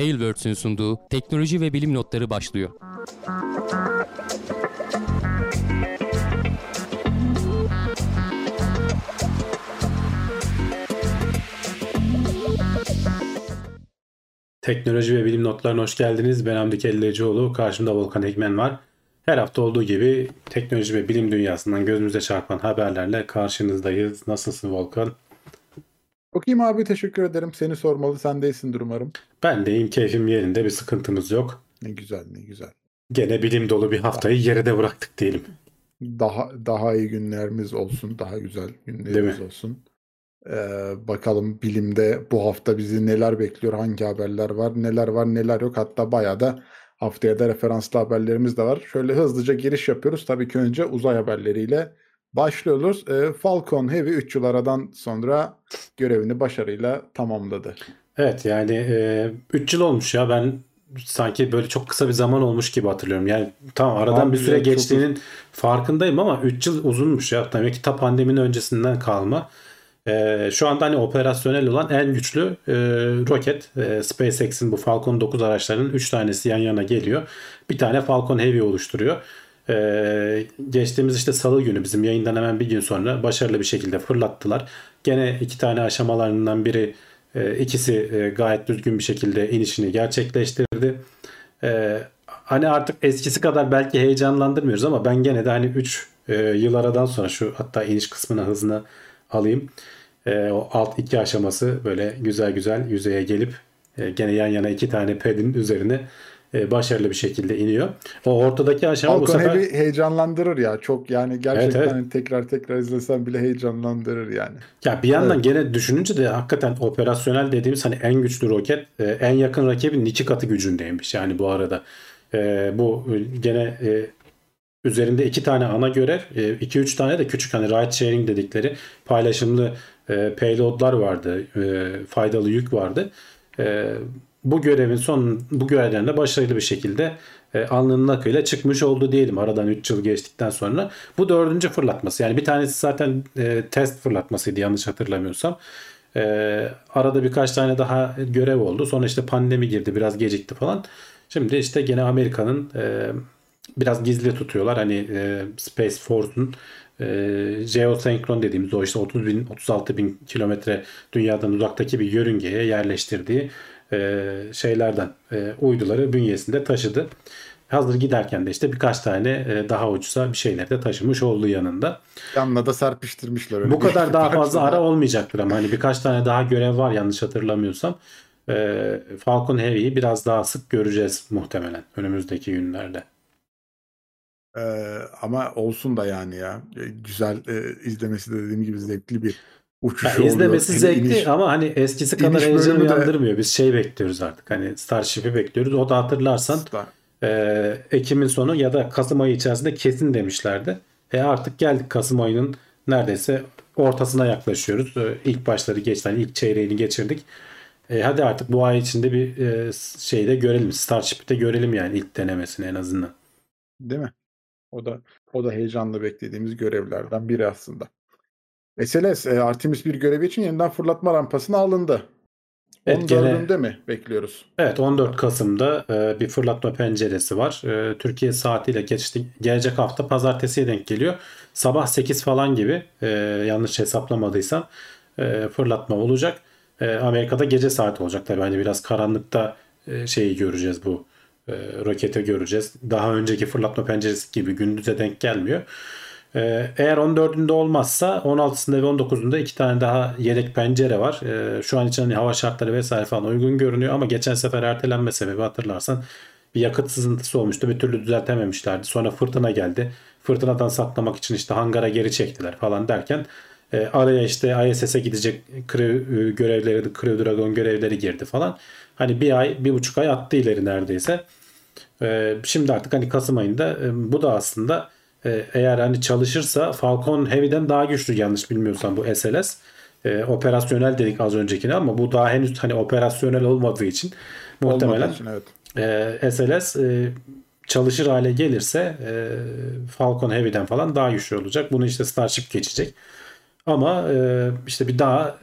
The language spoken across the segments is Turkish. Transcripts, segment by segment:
Tailwords'ün sunduğu teknoloji ve bilim notları başlıyor. Teknoloji ve bilim notlarına hoş geldiniz. Ben Hamdi Kellecioğlu. Karşımda Volkan Ekmen var. Her hafta olduğu gibi teknoloji ve bilim dünyasından gözümüze çarpan haberlerle karşınızdayız. Nasılsın Volkan? Okuyayım abi teşekkür ederim. Seni sormalı. Sen değilsindir umarım. Ben deyim keyfim yerinde bir sıkıntımız yok. Ne güzel ne güzel. Gene bilim dolu bir haftayı geride bıraktık diyelim. Daha daha iyi günlerimiz olsun. Daha güzel günlerimiz olsun. Ee, bakalım bilimde bu hafta bizi neler bekliyor, hangi haberler var, neler var, neler yok. Hatta bayağı da haftaya da referanslı haberlerimiz de var. Şöyle hızlıca giriş yapıyoruz. Tabii ki önce uzay haberleriyle başlıyoruz. Ee, Falcon Heavy 3 yıl aradan sonra görevini başarıyla tamamladı. Evet yani 3 e, yıl olmuş ya ben sanki böyle çok kısa bir zaman olmuş gibi hatırlıyorum. Yani tamam aradan Abi bir süre geçtiğinin çok... farkındayım ama 3 yıl uzunmuş ya. Demek ki ta pandeminin öncesinden kalma. Ee, şu anda hani operasyonel olan en güçlü e, roket e, SpaceX'in bu Falcon 9 araçlarının 3 tanesi yan yana geliyor. Bir tane Falcon Heavy oluşturuyor. Ee, geçtiğimiz işte salı günü bizim yayından hemen bir gün sonra başarılı bir şekilde fırlattılar. Gene iki tane aşamalarından biri e, ikisi e, gayet düzgün bir şekilde inişini gerçekleştirdi. E, hani artık eskisi kadar belki heyecanlandırmıyoruz ama ben gene de hani 3 e, yıl aradan sonra şu hatta iniş kısmına hızını alayım. E, o alt iki aşaması böyle güzel güzel yüzeye gelip e, gene yan yana iki tane pedin üzerine e, başarılı bir şekilde iniyor. O ortadaki aşama Falcon bu sefer... Heavy heyecanlandırır ya. Çok yani gerçekten evet, evet. tekrar tekrar izlesen bile heyecanlandırır yani. Ya bir yandan evet. gene düşününce de hakikaten operasyonel dediğimiz hani en güçlü roket e, en yakın rakibin iki katı gücündeymiş yani bu arada. E, bu gene e, üzerinde iki tane ana görev, e, iki üç tane de küçük hani ride sharing dedikleri paylaşımlı e, payloadlar vardı, e, faydalı yük vardı. E, bu görevin son bu görevden de başarılı bir şekilde e, alnının akıyla çıkmış oldu diyelim aradan 3 yıl geçtikten sonra. Bu dördüncü fırlatması yani bir tanesi zaten e, test fırlatmasıydı yanlış hatırlamıyorsam. E, arada birkaç tane daha görev oldu. Sonra işte pandemi girdi biraz gecikti falan. Şimdi işte gene Amerika'nın e, biraz gizli tutuyorlar. Hani e, Space Force'un e, geosenkron dediğimiz o işte 30 bin 36 bin kilometre dünyadan uzaktaki bir yörüngeye yerleştirdiği e, şeylerden e, uyduları bünyesinde taşıdı. Hazır giderken de işte birkaç tane e, daha ucuza bir şeyler de taşımış oldu yanında. Yanına da serpiştirmişler. Öyle Bu kadar daha fazla ara olmayacaktır ama hani birkaç tane daha görev var yanlış hatırlamıyorsam. Falcon Heavy'yi biraz daha sık göreceğiz muhtemelen önümüzdeki günlerde. Ee, ama olsun da yani ya. Güzel e, izlemesi de dediğim gibi zevkli bir uçuş ya oluyor. İzlemesi zevkli iniş, ama hani eskisi kadar heyecan uyandırmıyor. Biz şey bekliyoruz artık. Hani Starship'i bekliyoruz. O da hatırlarsan Star. e, Ekim'in sonu ya da Kasım ayı içerisinde kesin demişlerdi. E artık geldik Kasım ayının neredeyse ortasına yaklaşıyoruz. E, ilk başları geçti. Yani ilk çeyreğini geçirdik. E, hadi artık bu ay içinde bir e, şeyde görelim. Starship'i de görelim yani ilk denemesini en azından. Değil mi? O da o da heyecanla beklediğimiz görevlerden biri aslında. SLS e, Artemis bir görevi için yeniden fırlatma rampasına alındı. Evet, 14'ünde gene, mi bekliyoruz? Evet 14 Kasım'da e, bir fırlatma penceresi var. E, Türkiye saatiyle geçti, gelecek hafta pazartesiye denk geliyor. Sabah 8 falan gibi e, yanlış hesaplamadıysam e, fırlatma olacak. E, Amerika'da gece saati olacak tabii. Hani biraz karanlıkta e, şeyi göreceğiz bu e, rokete göreceğiz. Daha önceki fırlatma penceresi gibi gündüze denk gelmiyor. E, eğer 14'ünde olmazsa 16'sında ve 19'unda iki tane daha yedek pencere var. E, şu an için hani hava şartları vesaire falan uygun görünüyor ama geçen sefer ertelenme sebebi hatırlarsan bir yakıt sızıntısı olmuştu. Bir türlü düzeltememişlerdi. Sonra fırtına geldi. Fırtınadan saklamak için işte hangara geri çektiler falan derken e, araya işte ISS'e gidecek e, görevleri, Crew Dragon görevleri girdi falan. Hani bir ay, bir buçuk ay attı ileri neredeyse. E, şimdi artık hani Kasım ayında e, bu da aslında e, eğer hani çalışırsa Falcon Heavy'den daha güçlü yanlış bilmiyorsam bu SLS. E, operasyonel dedik az öncekine ama bu daha henüz hani operasyonel olmadığı için muhtemelen için, evet. e, SLS e, çalışır hale gelirse e, Falcon Heavy'den falan daha güçlü olacak. Bunu işte Starship geçecek. Ama e, işte bir daha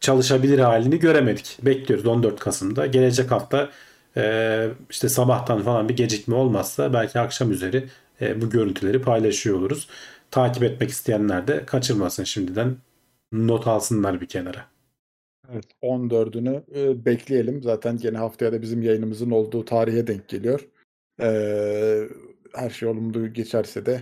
çalışabilir halini göremedik. Bekliyoruz 14 Kasım'da. Gelecek hafta e, işte sabahtan falan bir gecikme olmazsa belki akşam üzeri e, bu görüntüleri paylaşıyor oluruz. Takip etmek isteyenler de kaçırmasın şimdiden not alsınlar bir kenara. Evet, 14'ünü e, bekleyelim. Zaten gene haftaya da bizim yayınımızın olduğu tarihe denk geliyor. Ee, her şey olumlu geçerse de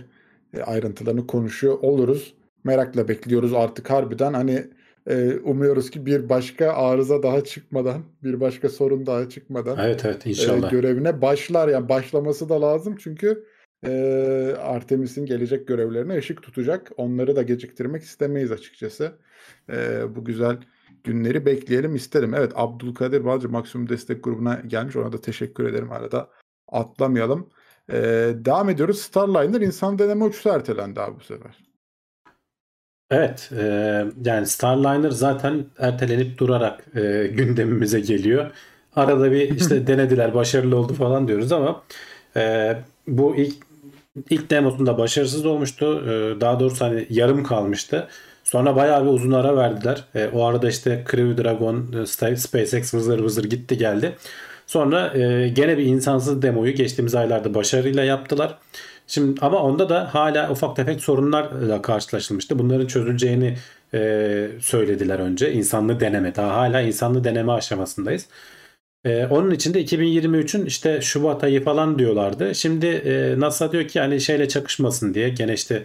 e, ayrıntılarını konuşuyor oluruz. Merakla bekliyoruz artık harbiden. Hani e, umuyoruz ki bir başka arıza daha çıkmadan, bir başka sorun daha çıkmadan Evet evet e, inşallah. görevine başlar. Yani başlaması da lazım çünkü e, Artemis'in gelecek görevlerine ışık tutacak. Onları da geciktirmek istemeyiz açıkçası. E, bu güzel günleri bekleyelim isterim. Evet Abdülkadir Balcı Maksimum Destek Grubu'na gelmiş. Ona da teşekkür ederim. Arada atlamayalım. E, devam ediyoruz. Starliner insan deneme uçuşu ertelendi abi bu sefer. Evet, e, yani Starliner zaten ertelenip durarak e, gündemimize geliyor. Arada bir işte denediler, başarılı oldu falan diyoruz ama e, bu ilk ilk demosunda başarısız olmuştu. E, daha doğrusu hani yarım kalmıştı. Sonra bayağı bir uzun ara verdiler. E, o arada işte Crew Dragon, e, SpaceX vızır vızır gitti geldi. Sonra e, gene bir insansız demoyu geçtiğimiz aylarda başarıyla yaptılar. Şimdi ama onda da hala ufak tefek sorunlarla karşılaşılmıştı. Bunların çözüleceğini e, söylediler önce. İnsanlı deneme. Daha hala insanlı deneme aşamasındayız. E, onun için de 2023'ün işte Şubat ayı falan diyorlardı. Şimdi e, NASA diyor ki hani şeyle çakışmasın diye gene işte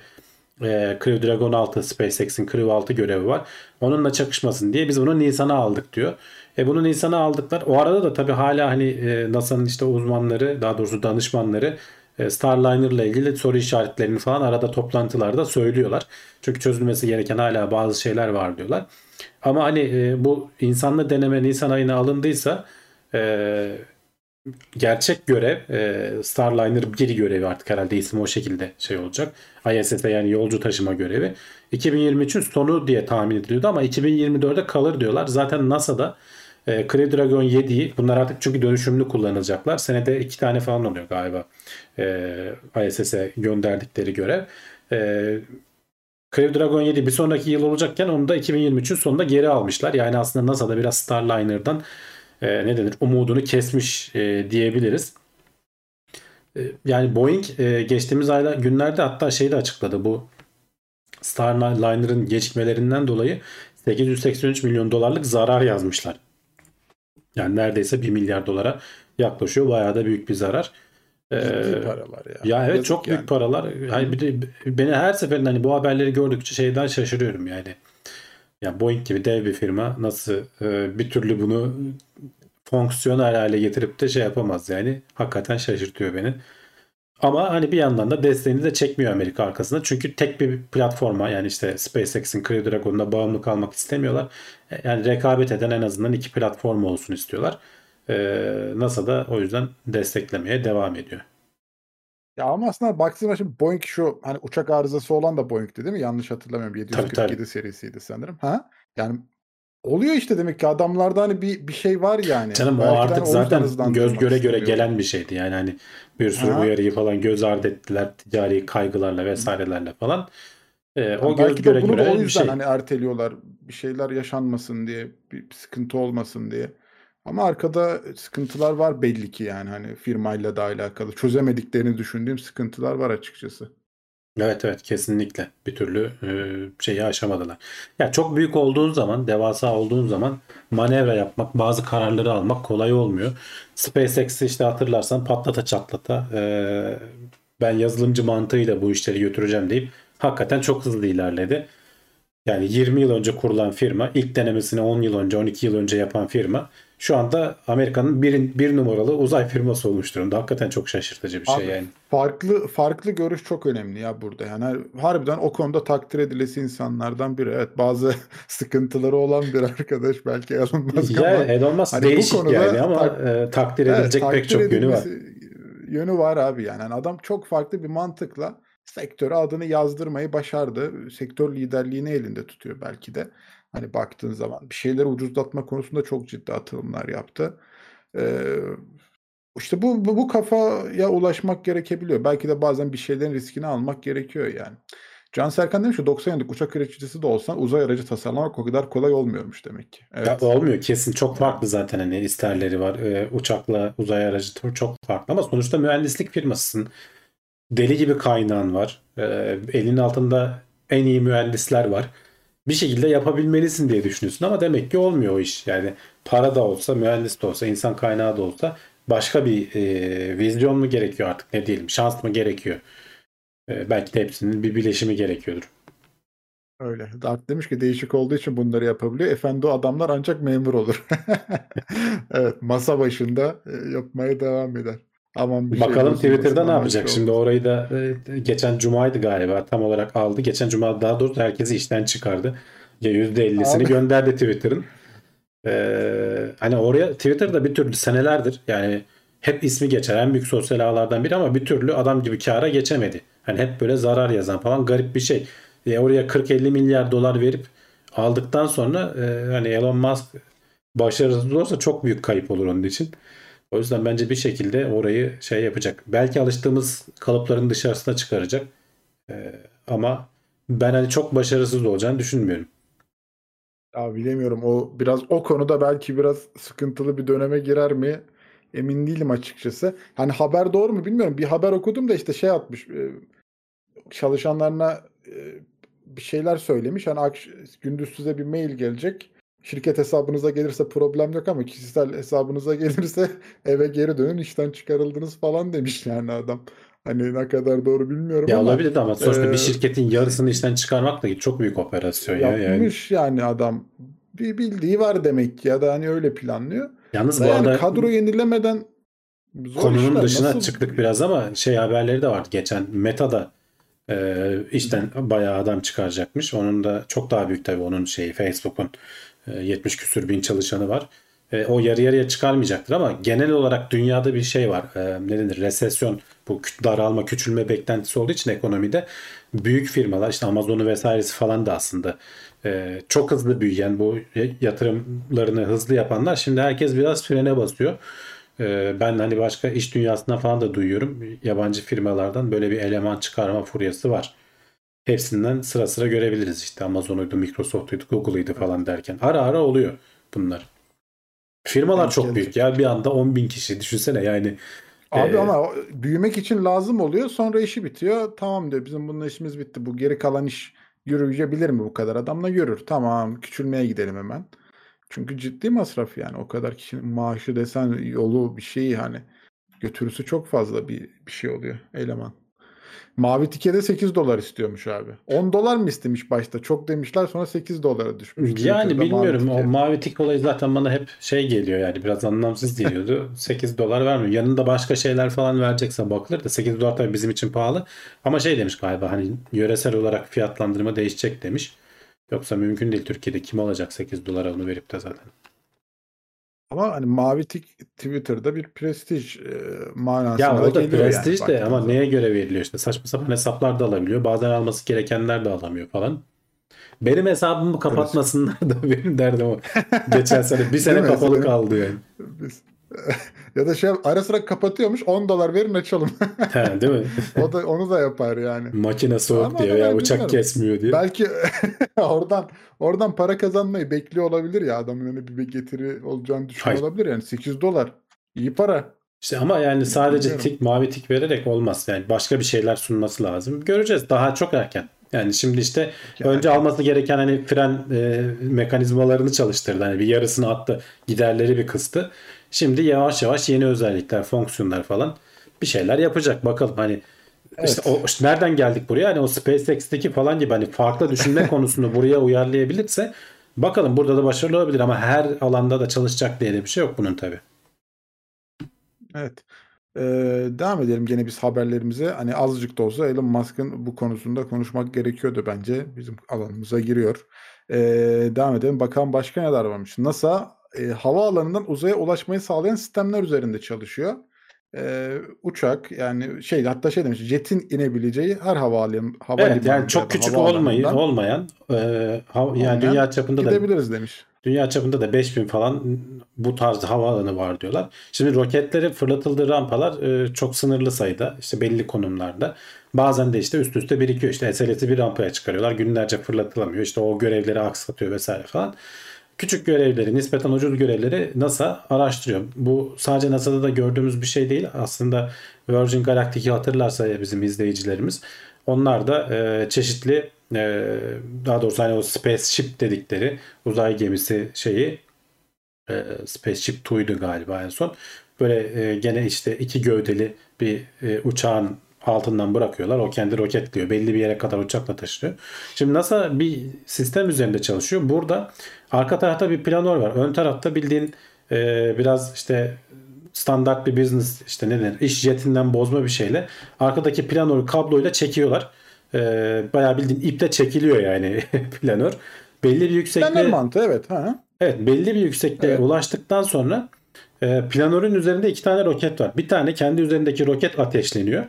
e, Crew Dragon 6 SpaceX'in Crew 6 görevi var. Onunla çakışmasın diye biz bunu Nisan'a aldık diyor. E bunu Nisan'a aldıklar. O arada da tabii hala hani e, NASA'nın işte uzmanları daha doğrusu danışmanları e, Starliner ile ilgili soru işaretlerini falan arada toplantılarda söylüyorlar. Çünkü çözülmesi gereken hala bazı şeyler var diyorlar. Ama hani e, bu insanlı deneme Nisan ayına alındıysa e, gerçek görev e, Starliner 1 görevi artık herhalde ismi o şekilde şey olacak. ISS'e yani yolcu taşıma görevi. 2023'ün sonu diye tahmin ediliyordu ama 2024'de kalır diyorlar. Zaten NASA'da e, Crew Dragon 7'yi bunlar artık çünkü dönüşümlü kullanacaklar. Senede iki tane falan oluyor galiba e, ISS'e gönderdikleri görev. E, Crew Dragon 7 bir sonraki yıl olacakken onu da 2023'ün sonunda geri almışlar. Yani aslında NASA'da biraz Starliner'dan e, ne denir umudunu kesmiş e, diyebiliriz. E, yani Boeing e, geçtiğimiz ayda günlerde hatta şeyi de açıkladı bu Starliner'ın gecikmelerinden dolayı 883 milyon dolarlık zarar yazmışlar. Yani neredeyse 1 milyar dolara yaklaşıyor. Bayağı da büyük bir zarar. Ciddi paralar ya. Ya evet Yazık çok yani. büyük paralar. Hani bir de beni her seferinde hani bu haberleri gördükçe şeyden şaşırıyorum yani. Ya Boeing gibi dev bir firma nasıl e, bir türlü bunu fonksiyonel hale getirip de şey yapamaz yani. Hakikaten şaşırtıyor beni. Ama hani bir yandan da desteğini de çekmiyor Amerika arkasında. Çünkü tek bir platforma yani işte SpaceX'in Crew Dragon'una bağımlı kalmak istemiyorlar. E, Yani rekabet eden en azından iki platform olsun istiyorlar. Ee, NASA da o yüzden desteklemeye devam ediyor. Ya ama aslında baktığında şimdi Boeing şu hani uçak arızası olan da Boeing'ti değil mi? Yanlış hatırlamıyorum. 747 tabii. serisiydi sanırım. Ha? Yani oluyor işte demek ki adamlarda hani bir bir şey var yani. Canım o Belki artık hani o yüzden zaten göz göre göre gelen bir şeydi. Yani hani bir sürü Aha. uyarıyı falan göz ardı ettiler ticari kaygılarla vesairelerle falan. Ee, o Yani göz belki de göre bunu o göre bir yüzden şey. hani erteliyorlar. Bir şeyler yaşanmasın diye, bir sıkıntı olmasın diye. Ama arkada sıkıntılar var belli ki yani hani firmayla da alakalı. Çözemediklerini düşündüğüm sıkıntılar var açıkçası. Evet evet kesinlikle bir türlü e, şeyi aşamadılar. Ya çok büyük olduğun zaman, devasa olduğun zaman manevra yapmak, bazı kararları almak kolay olmuyor. SpaceX'i işte hatırlarsan patlata çatlata e, ben yazılımcı mantığıyla bu işleri götüreceğim deyip hakikaten çok hızlı ilerledi. Yani 20 yıl önce kurulan firma, ilk denemesini 10 yıl önce, 12 yıl önce yapan firma şu anda Amerika'nın bir, bir numaralı uzay firması olmuş durumda. Hakikaten çok şaşırtıcı bir şey Abi yani. farklı farklı görüş çok önemli ya burada. Yani har- harbiden o konuda takdir edilesi insanlardan biri. Evet bazı sıkıntıları olan bir arkadaş belki Musk Ya ama Elon Musk hani bu değişik konuda yani ama tak- e, takdir Evet, edilecek pek takdir çok yönü var. yönü var abi yani. Yani adam çok farklı bir mantıkla sektöre adını yazdırmayı başardı. Sektör liderliğini elinde tutuyor belki de. Hani baktığın zaman bir şeyleri ucuzlatma konusunda çok ciddi atılımlar yaptı. Ee, işte bu, bu bu kafaya ulaşmak gerekebiliyor. Belki de bazen bir şeylerin riskini almak gerekiyor yani. Can Serkan demiş ki 90 yıllık uçak üreticisi de olsan uzay aracı tasarlamak o kadar kolay olmuyormuş demek ki. Evet. Ya olmuyor kesin çok farklı zaten hani isterleri var. Ee, uçakla uzay aracı çok farklı ama sonuçta mühendislik firmasısın. Deli gibi kaynağın var. Ee, elinin altında en iyi mühendisler var. Bir şekilde yapabilmelisin diye düşünüyorsun ama demek ki olmuyor o iş. Yani para da olsa, mühendis de olsa, insan kaynağı da olsa başka bir e, vizyon mu gerekiyor artık ne diyelim, şans mı gerekiyor? Ee, belki de hepsinin bir bileşimi gerekiyordur. Öyle. Dart demiş ki değişik olduğu için bunları yapabiliyor. Efendi o adamlar ancak memur olur. evet masa başında e, yapmaya devam eder. Aman bir şey Bakalım bozulmasın, Twitter'da ne yapacak? şey Şimdi orayı da e, geçen cumaydı galiba tam olarak aldı. Geçen cuma daha doğrusu herkesi işten çıkardı. Ya %50'sini Abi. gönderdi Twitter'ın. Ee, hani oraya Twitter'da bir türlü senelerdir yani hep ismi geçer en büyük sosyal ağlardan biri ama bir türlü adam gibi kâra geçemedi. Hani hep böyle zarar yazan falan garip bir şey. E, oraya 40-50 milyar dolar verip aldıktan sonra e, hani Elon Musk başarısız olursa çok büyük kayıp olur onun için. O yüzden bence bir şekilde orayı şey yapacak. Belki alıştığımız kalıpların dışarısına çıkaracak. Ee, ama ben hani çok başarısız olacağını düşünmüyorum. Ya bilemiyorum o biraz o konuda belki biraz sıkıntılı bir döneme girer mi? Emin değilim açıkçası. Hani haber doğru mu bilmiyorum. Bir haber okudum da işte şey atmış. e, Çalışanlarına e, bir şeyler söylemiş. Hani gündüz size bir mail gelecek. Şirket hesabınıza gelirse problem yok ama kişisel hesabınıza gelirse eve geri dönün işten çıkarıldınız falan demiş yani adam. Hani ne kadar doğru bilmiyorum Ya ama olabilir de ama sonuçta e, bir şirketin yarısını işten çıkarmak da çok büyük operasyon ya. Yani. yapmış yani adam. Bir bildiği var demek ki ya da hani öyle planlıyor. Yalnız Da bu yani arada kadro yenilemeden zor konunun işler. dışına Nasıl- çıktık biraz ama şey haberleri de vardı geçen. Meta'da e, işten bayağı adam çıkaracakmış. Onun da çok daha büyük tabii onun şeyi Facebook'un 70 küsür bin çalışanı var. E, o yarı yarıya çıkarmayacaktır ama genel olarak dünyada bir şey var. E, ne denir? Resesyon, bu daralma, küçülme beklentisi olduğu için ekonomide büyük firmalar işte Amazon'u vesairesi falan da aslında e, çok hızlı büyüyen bu yatırımlarını hızlı yapanlar şimdi herkes biraz frene basıyor. E, ben hani başka iş dünyasından falan da duyuyorum. Yabancı firmalardan böyle bir eleman çıkarma furyası var. Hepsinden sıra sıra görebiliriz işte Amazon'uydu, Microsoft'uydu, Google'ıydı falan derken. Ara ara oluyor bunlar. Firmalar Denk çok gelecek. büyük ya bir anda 10 bin kişi düşünsene yani. Abi Ee, ama büyümek için lazım oluyor. Sonra işi bitiyor. Tamam diyor bizim bununla işimiz bitti. Bu geri kalan iş yürüyebilir mi bu kadar adamla yürür. Tamam küçülmeye gidelim hemen. Çünkü ciddi masraf yani. O kadar kişinin maaşı desen yolu bir şey hani götürüsü çok fazla bir, bir şey oluyor eleman. Mavi Tike'de 8 dolar istiyormuş abi. 10 dolar mı istemiş başta? Çok demişler sonra 8 dolara düşmüş. Yani bilmiyorum Mavi o Tike. mavi tik olayı zaten bana hep şey geliyor yani biraz anlamsız geliyordu. 8 dolar vermiyor. Yanında başka şeyler falan verecekse bakılır da 8 dolar tabii bizim için pahalı. Ama şey demiş galiba hani yöresel olarak fiyatlandırma değişecek demiş. Yoksa mümkün değil Türkiye'de kim alacak 8 dolara onu verip de zaten. Ama hani mavi tik Twitter'da bir prestij e, manasına Ya o da geliyor yani prestij de ama zaman. neye göre veriliyor işte saçma sapan hesaplar da alabiliyor. Bazen alması gerekenler de alamıyor falan. Benim hesabımı kapatmasınlar da benim derdim o. Geçen sene bir sene kapalı kaldı yani. Biz- ya da şey ara sıra kapatıyormuş 10 dolar verin açalım. He, değil mi? o da onu da yapar yani. Makine soğuk Ama diyor ya uçak bilmiyorum. kesmiyor diyor. Belki oradan oradan para kazanmayı bekliyor olabilir ya adamın hani bir getiri olacağını düşünüyor Hayır. olabilir yani 8 dolar. İyi para. İşte ama yani sadece Bilmiyorum. tik mavi tik vererek olmaz. Yani başka bir şeyler sunması lazım. Göreceğiz daha çok erken. Yani şimdi işte Yani önce alması gereken hani fren e, mekanizmalarını çalıştırdı. Hani bir yarısını attı. Giderleri bir kıstı. Şimdi yavaş yavaş yeni özellikler, fonksiyonlar falan bir şeyler yapacak. Bakalım hani işte Evet. o işte nereden geldik buraya? Hani o SpaceX'teki falan gibi hani farklı düşünme konusunu buraya uyarlayabilirse bakalım burada da başarılı olabilir ama her alanda da çalışacak diye de bir şey yok bunun tabii. Evet. Ee, devam edelim gene biz haberlerimize. Hani azıcık da olsa Elon Musk'ın bu konusunda konuşmak gerekiyordu bence. Bizim alanımıza giriyor. Ee, devam edelim. Bakalım başka neler varmış. NASA e, havaalanından uzaya ulaşmayı sağlayan sistemler üzerinde çalışıyor. Ee, uçak yani şey hatta şey demiş jetin inebileceği her havaalanı Evet yani çok küçük olmayı, olmayan e, hav- yani Olmayan dünya çapında da gidebiliriz demiş. Dünya çapında da 5000 falan bu tarz havaalanı var diyorlar. Şimdi roketleri fırlatıldığı rampalar e, çok sınırlı sayıda. işte belli konumlarda. Bazen de işte üst üste birikiyor. İşte SLS'i bir rampaya çıkarıyorlar. Günlerce fırlatılamıyor. İşte o görevleri aksatıyor vesaire falan. Küçük görevleri, nispeten ucuz görevleri NASA araştırıyor. Bu sadece NASA'da da gördüğümüz bir şey değil. Aslında Virgin Galactic'i hatırlarsa ya bizim izleyicilerimiz. Onlar da e, çeşitli e, daha doğrusu hani o Spaceship dedikleri uzay gemisi şeyi e, Spaceship Two'ydu galiba en son. Böyle e, gene işte iki gövdeli bir e, uçağın altından bırakıyorlar. O kendi roketliyor. Belli bir yere kadar uçakla taşıyor. Şimdi NASA bir sistem üzerinde çalışıyor. Burada arka tarafta bir planör var. Ön tarafta bildiğin e, biraz işte standart bir business işte ne denir iş jetinden bozma bir şeyle arkadaki planörü kabloyla çekiyorlar. E, bayağı bildiğin iple çekiliyor yani planör. Belli bir yüksekliğe Planör mantığı evet. Ha. Evet belli bir yüksekliğe Evet. ulaştıktan sonra e, planörün üzerinde iki tane roket var. Bir tane kendi üzerindeki roket ateşleniyor.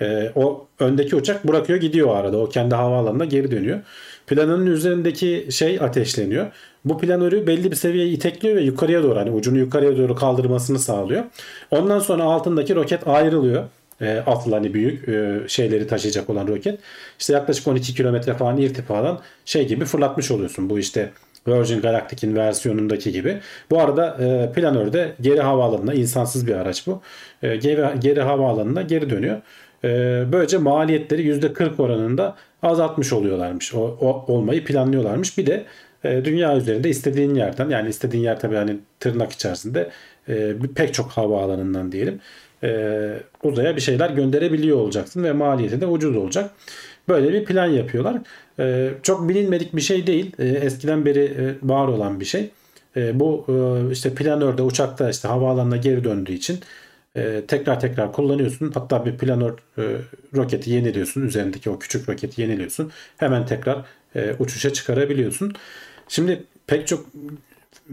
E, o öndeki uçak bırakıyor gidiyor arada. O kendi havaalanına geri dönüyor. Planörün üzerindeki şey ateşleniyor. Bu planörü belli bir seviyeye itekliyor ve yukarıya doğru hani ucunu yukarıya doğru kaldırmasını sağlıyor. Ondan sonra altındaki roket ayrılıyor. E, atlı hani büyük e, şeyleri taşıyacak olan roket. İşte yaklaşık 12 kilometre falan irtifadan şey gibi fırlatmış oluyorsun. Bu işte Virgin Galactic'in versiyonundaki gibi. Bu arada e, planör de geri havaalanına insansız bir araç bu. E, geri, geri havaalanına geri dönüyor. E, böylece maliyetleri %40 oranında azaltmış oluyorlarmış. O, o olmayı planlıyorlarmış. Bir de e, dünya üzerinde istediğin yerden yani istediğin yer tabii hani tırnak içerisinde e, pek çok havaalanından diyelim e, uzaya bir şeyler gönderebiliyor olacaksın ve maliyeti de ucuz olacak. Böyle bir plan yapıyorlar. E, çok bilinmedik bir şey değil. E, eskiden beri e, var olan bir şey. E, bu e, işte planörde uçakta işte havaalanına geri döndüğü için e, tekrar tekrar kullanıyorsun. Hatta bir planör e, roketi yeniliyorsun. Üzerindeki o küçük roketi yeniliyorsun. Hemen tekrar e, uçuşa çıkarabiliyorsun. Şimdi pek çok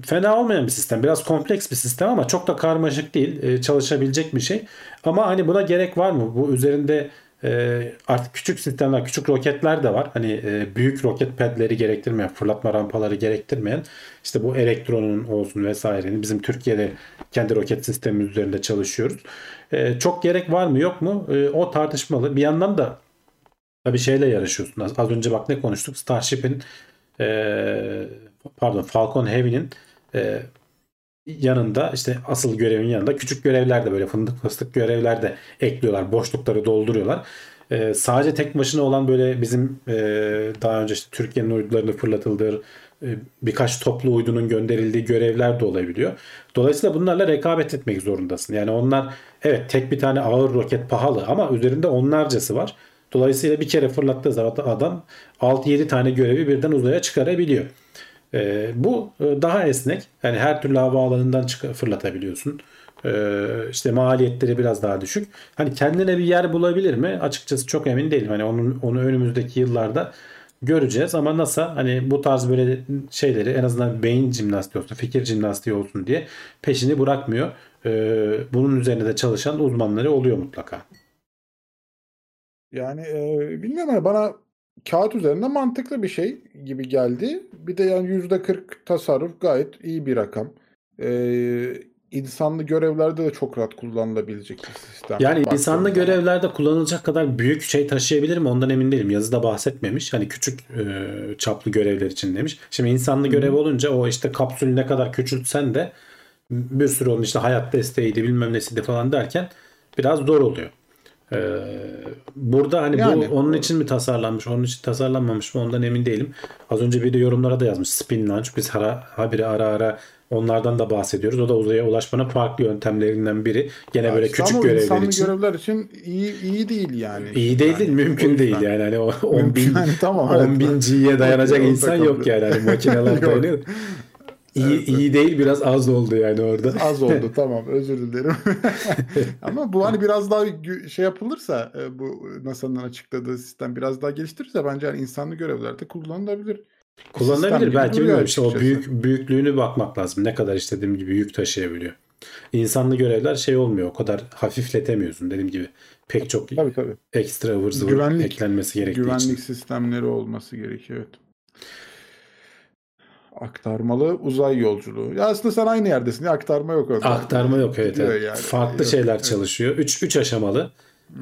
fena olmayan bir sistem. Biraz kompleks bir sistem ama çok da karmaşık değil. E, çalışabilecek bir şey. Ama hani buna gerek var mı? Bu üzerinde e, artık küçük sistemler, küçük roketler de var. Hani e, büyük roket pedleri gerektirmeyen, fırlatma rampaları gerektirmeyen işte bu elektronun olsun vesairenin bizim Türkiye'de kendi roket sistemimiz üzerinde çalışıyoruz. E, çok gerek var mı yok mu? E, o tartışmalı. Bir yandan da tabii şeyle yarışıyorsun. Az, az önce bak ne konuştuk? Starship'in e, pardon Falcon Heavy'nin e, yanında işte asıl görevin yanında küçük görevler de böyle fındık fıstık görevler de ekliyorlar. Boşlukları dolduruyorlar. E, sadece tek başına olan böyle bizim e, daha önce işte Türkiye'nin uydularını fırlatıldığı e, birkaç toplu uydunun gönderildiği görevler de olabiliyor. Dolayısıyla bunlarla rekabet etmek zorundasın. Yani onlar evet tek bir tane ağır roket pahalı ama üzerinde onlarcası var. Dolayısıyla bir kere fırlattığı zaman adam 6-7 tane görevi birden uzaya çıkarabiliyor. Ee, bu e, daha esnek. Yani her türlü havaalanından çık- fırlatabiliyorsun. Ee, işte maliyetleri biraz daha düşük. Hani kendine bir yer bulabilir mi? Açıkçası çok emin değilim. Hani onun onu önümüzdeki yıllarda göreceğiz ama NASA hani bu tarz böyle şeyleri en azından beyin jimnastiği olsun, fikir jimnastiği olsun diye peşini bırakmıyor. Ee, bunun üzerine de çalışan uzmanları oluyor mutlaka. Yani e, bilmiyorum bana kağıt üzerinde mantıklı bir şey gibi geldi. Bir de yani %40 tasarruf gayet iyi bir rakam. E, insanlı görevlerde de çok rahat kullanılabilecek bir sistem. Yani Baktığım insanlı görevlerde kullanılacak kadar büyük şey taşıyabilir mi ondan emin değilim. Yazıda bahsetmemiş. Hani küçük e, çaplı görevler için demiş. Şimdi insanlı görev olunca o işte kapsülü ne kadar küçültsen de bir sürü onun işte hayat desteğiydi bilmem nesiydi falan derken biraz zor oluyor. Ee, burada hani Yani- bu onun için mi tasarlanmış, onun için tasarlanmamış mı ondan emin değilim. Az önce bir de yorumlara da yazmış spin launch. Biz ara, habire ara ara onlardan da bahsediyoruz. O da uzaya ulaşmanın farklı yöntemlerinden biri. Gene böyle İşte küçük görevler için. görevler için iyi iyi değil yani. İyi değil değil, Yani mümkün o değil yani. Hani o 10 Mümkün bin, yani, tamam, 10 evet. bin G'ye dayanacak insan yok yani. Hani makineler dayanıyor. İyi, iyi değil biraz az oldu yani orada. Az oldu tamam özür dilerim. Ama bu hani biraz daha şey yapılırsa e, bu NASA'nın açıkladığı sistem biraz daha geliştirirse bence hani insanlı görevlerde kullanılabilir. Kullanılabilir belki bilmiyorum işte o büyük büyüklüğünü bakmak lazım. Ne kadar istediğim gibi yük taşıyabiliyor. İnsanlı görevler şey olmuyor. O kadar hafifletemiyorsun dediğim gibi. Pek çok Tabii tabii. ekstra Güvenlik- eklenmesi gerektiği Güvenlik için. sistemleri olması gerekiyor evet. Aktarmalı uzay yolculuğu. Ya aslında sen aynı yerdesin. Ya aktarma yok orada. Aktarma yok evet. Evet. yani. Farklı Yok, şeyler evet. çalışıyor. 3 3 aşamalı.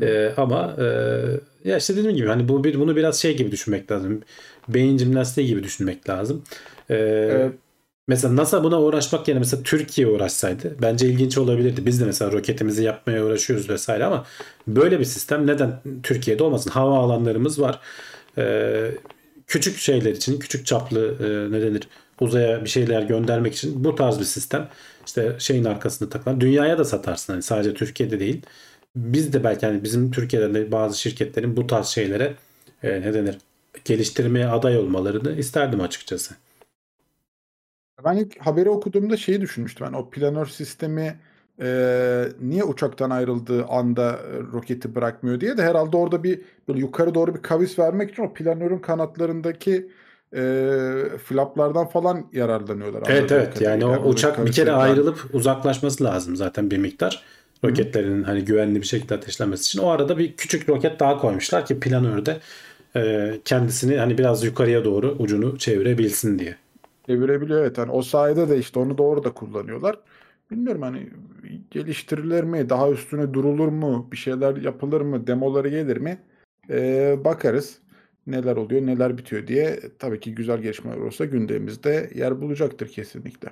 Ee, ama e, ya işte dediğim gibi hani bu bir bunu biraz şey gibi düşünmek lazım. Beyin jimnastiği gibi düşünmek lazım. Ee, Evet. Mesela NASA buna uğraşmak yerine mesela Türkiye uğraşsaydı bence ilginç olabilirdi. Biz de mesela roketimizi yapmaya uğraşıyoruz vesaire ama böyle bir sistem neden Türkiye'de olmasın? Hava alanlarımız var. Ee, küçük şeyler için, küçük çaplı e, ne denir? Uzaya bir şeyler göndermek için bu tarz bir sistem işte şeyin arkasında takılan dünyaya da satarsın hani sadece Türkiye'de değil. Biz de belki hani bizim Türkiye'de de bazı şirketlerin bu tarz şeylere e, ne denir? geliştirmeye aday olmalarını isterdim açıkçası. Ben ilk haberi okuduğumda şeyi düşünmüştüm. Yani o planör sistemi e, niye uçaktan ayrıldığı anda e, roketi bırakmıyor diye de herhalde orada bir böyle yukarı doğru bir kavis vermek için o planörün kanatlarındaki e, flaplardan falan yararlanıyorlar. Evet evet yani o uçak bir kere ayrılıp uzaklaşması lazım zaten bir miktar. Roketlerin hani güvenli bir şekilde ateşlenmesi için. O arada bir küçük roket daha koymuşlar ki planörde e, kendisini hani biraz yukarıya doğru ucunu çevirebilsin diye. Çevirebiliyor evet. Hani o sayede de işte onu doğru da kullanıyorlar. Bilmiyorum hani geliştirilir mi? Daha üstüne durulur mu? Bir şeyler yapılır mı? Demoları gelir mi? Ee, bakarız. Neler oluyor, neler bitiyor diye. Tabii ki güzel gelişmeler olursa gündemimizde yer bulacaktır kesinlikle.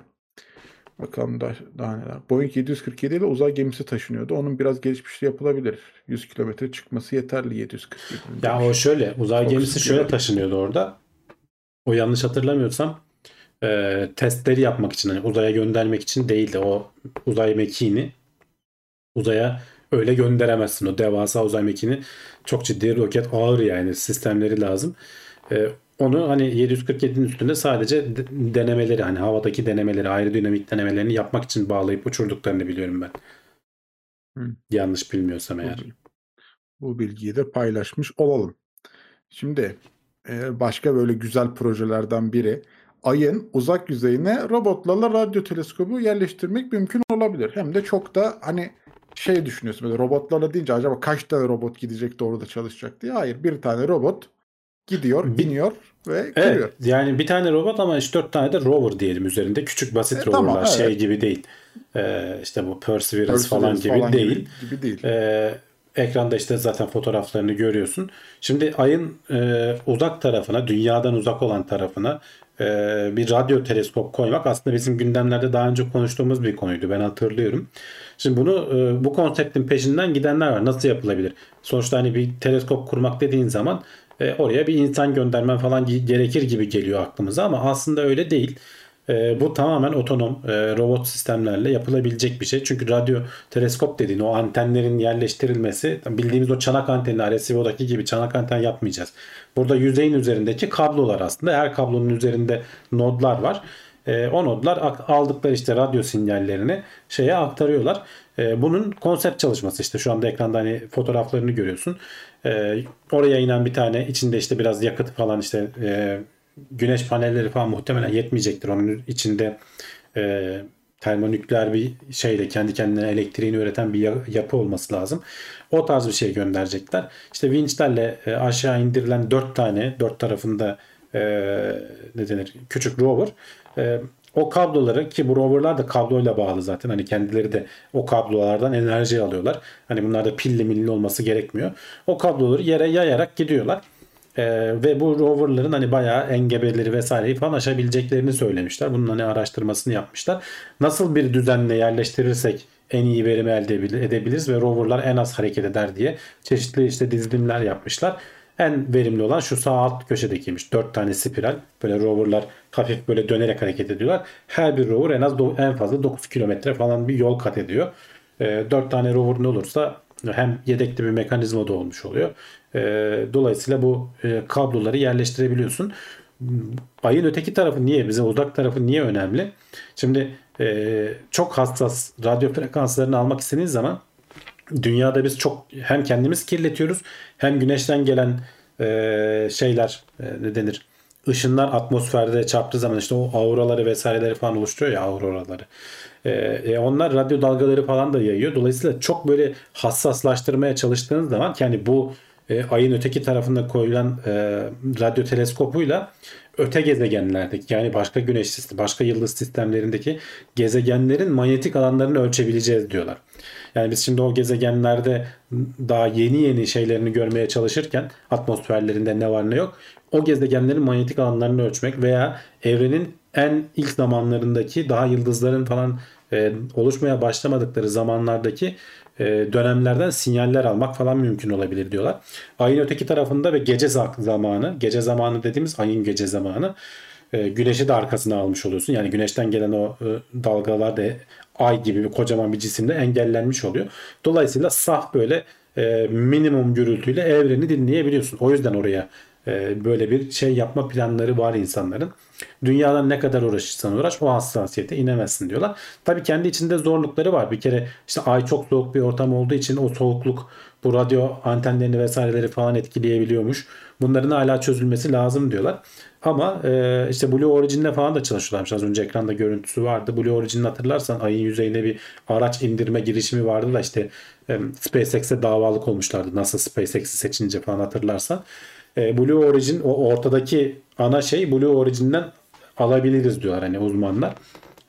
Bakalım da, daha neler. Boeing 747 ile uzay gemisi taşınıyordu. Onun biraz gelişmişliği yapılabilir. 100 kilometre çıkması yeterli 747. Ya o şöyle uzay Çok gemisi şöyle taşınıyordu orada. O yanlış hatırlamıyorsam e, testleri yapmak için hani uzaya göndermek için değildi. O uzay mekiğini uzaya öyle gönderemezsin. O devasa uzay mekiğini çok ciddi roket ağır yani sistemleri lazım. E, onu hani 747'nin üstünde sadece de- denemeleri hani havadaki denemeleri aerodinamik denemelerini yapmak için bağlayıp uçurduklarını biliyorum ben. Hı. Yanlış bilmiyorsam eğer. Bu bilgiyi de paylaşmış olalım. Şimdi e, başka böyle güzel projelerden biri Ay'ın uzak yüzeyine robotlarla radyo teleskobu yerleştirmek mümkün olabilir. Hem de çok da hani şey düşünüyorsun böyle robotlarla deyince acaba kaç tane robot gidecek de orada çalışacak diye. Hayır bir tane robot gidiyor, biniyor ve Evet kırıyor. yani bir tane robot ama 3-4 tane de rover diyelim üzerinde. Küçük basit E, roverlar tamam, şey evet. gibi değil. Ee, işte bu Perseverance, Perseverance falan gibi değil. Gibi, gibi değil. Ee, ekranda işte zaten fotoğraflarını görüyorsun. Şimdi ayın e, uzak tarafına, dünyadan uzak olan tarafına e, bir radyo teleskop koymak aslında bizim gündemlerde daha önce konuştuğumuz bir konuydu. Ben hatırlıyorum. Şimdi bunu e, bu konseptin peşinden gidenler var. Nasıl yapılabilir? Sonuçta hani bir teleskop kurmak dediğin zaman e, oraya bir insan göndermen falan ge- gerekir gibi geliyor aklımıza ama aslında öyle değil. E, bu tamamen otonom robot sistemlerle yapılabilecek bir şey. Çünkü radyo teleskop dediğin o antenlerin yerleştirilmesi bildiğimiz o çanak anteni Arecibo'daki gibi çanak anten yapmayacağız. Burada yüzeyin üzerindeki kablolar aslında. Her kablonun üzerinde nodlar var. E, o nodlar aldıkları işte radyo sinyallerini şeye aktarıyorlar. E, bunun konsept çalışması işte şu anda ekranda hani fotoğraflarını görüyorsun. E, oraya inen bir tane içinde işte biraz yakıt falan işte e, güneş panelleri falan muhtemelen yetmeyecektir. Onun içinde e, termonükleer bir şeyle kendi kendine elektriğini üreten bir ya- yapı olması lazım. O tarz bir şey gönderecekler. İşte vinçlerle e, aşağı indirilen dört tane dört tarafında e, ne denir küçük rover e, o kabloları ki bu roverlar da kabloyla bağlı zaten hani kendileri de o kablolardan enerji alıyorlar. Hani bunlar da pilli milli olması gerekmiyor. O kabloları yere yayarak gidiyorlar. Ee, ve bu roverların hani bayağı engebeleri vesaireyi falan aşabileceklerini söylemişler. Bunun hani araştırmasını yapmışlar. Nasıl bir düzenle yerleştirirsek en iyi verimi elde edebil- edebiliriz ve roverlar en az hareket eder diye çeşitli işte dizilimler yapmışlar. En verimli olan şu sağ alt köşedekiymiş. 4 tane spiral. Böyle roverlar hafif böyle dönerek hareket ediyorlar. Her bir rover en az en fazla 9 kilometre falan bir yol kat ediyor. 4 tane rover'ın olursa hem yedekli bir mekanizma da olmuş oluyor. E, dolayısıyla bu e, kabloları yerleştirebiliyorsun. Ayın öteki tarafı niye? Bize uzak tarafı niye önemli? Şimdi e, çok hassas radyo frekanslarını almak istediğiniz zaman dünyada biz çok hem kendimiz kirletiyoruz hem güneşten gelen e, şeyler e, ne denir? Işınlar atmosferde çarptığı zaman işte o auraları vesaireleri falan oluşturuyor ya auroraları. E, e, onlar radyo dalgaları falan da yayıyor. Dolayısıyla çok böyle hassaslaştırmaya çalıştığınız zaman ki hani bu e, ayın öteki tarafında koyulan e, radyo teleskopuyla öte gezegenlerdeki yani başka güneş sistemi, başka yıldız sistemlerindeki gezegenlerin manyetik alanlarını ölçebileceğiz diyorlar. Yani biz şimdi o gezegenlerde daha yeni yeni şeylerini görmeye çalışırken atmosferlerinde ne var ne yok o gezegenlerin manyetik alanlarını ölçmek veya evrenin en ilk zamanlarındaki daha yıldızların falan e, oluşmaya başlamadıkları zamanlardaki e, dönemlerden sinyaller almak falan mümkün olabilir diyorlar. Ayın öteki tarafında ve gece zamanı, gece zamanı dediğimiz ayın gece zamanı e, güneşi de arkasına almış oluyorsun. Yani güneşten gelen o e, dalgalar da ay gibi bir kocaman bir cisimde engellenmiş oluyor. Dolayısıyla saf böyle e, minimum gürültüyle evreni dinleyebiliyorsun. O yüzden oraya e, böyle bir şey yapma planları var insanların. Dünyadan ne kadar uğraşırsan uğraş o hassasiyete inemezsin diyorlar. Tabi kendi içinde zorlukları var. Bir kere işte ay çok soğuk bir ortam olduğu için o soğukluk bu radyo antenlerini vesaireleri falan etkileyebiliyormuş. Bunların hala çözülmesi lazım diyorlar. Ama e, işte Blue Origin'le falan da çalışıyorlarmış. Az önce ekranda görüntüsü vardı. Blue Origin'i hatırlarsan ayın yüzeyine bir araç indirme girişimi vardı da işte e, SpaceX'e davalık olmuşlardı. Nasıl SpaceX'i seçince falan hatırlarsan. E, Blue Origin o ortadaki ana şey Blue Origin'den alabiliriz diyorlar hani uzmanlar.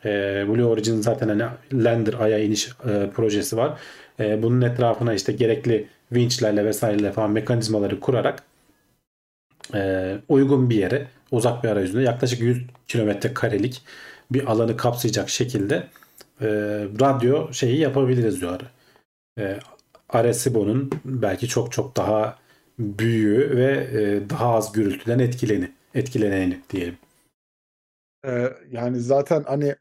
E, Blue Origin zaten hani lander aya iniş e, projesi var. E, bunun etrafına işte gerekli vinçlerle vesaireyle falan mekanizmaları kurarak e, uygun bir yere uzak bir arayüzünde yaklaşık 100 kilometre karelik bir alanı kapsayacak şekilde e, radyo şeyi yapabiliriz diyorlar. E, Arecibo'nun belki çok çok daha büyüğü ve e, daha az gürültüden etkileni, etkileneni diyelim. Ee, yani zaten hani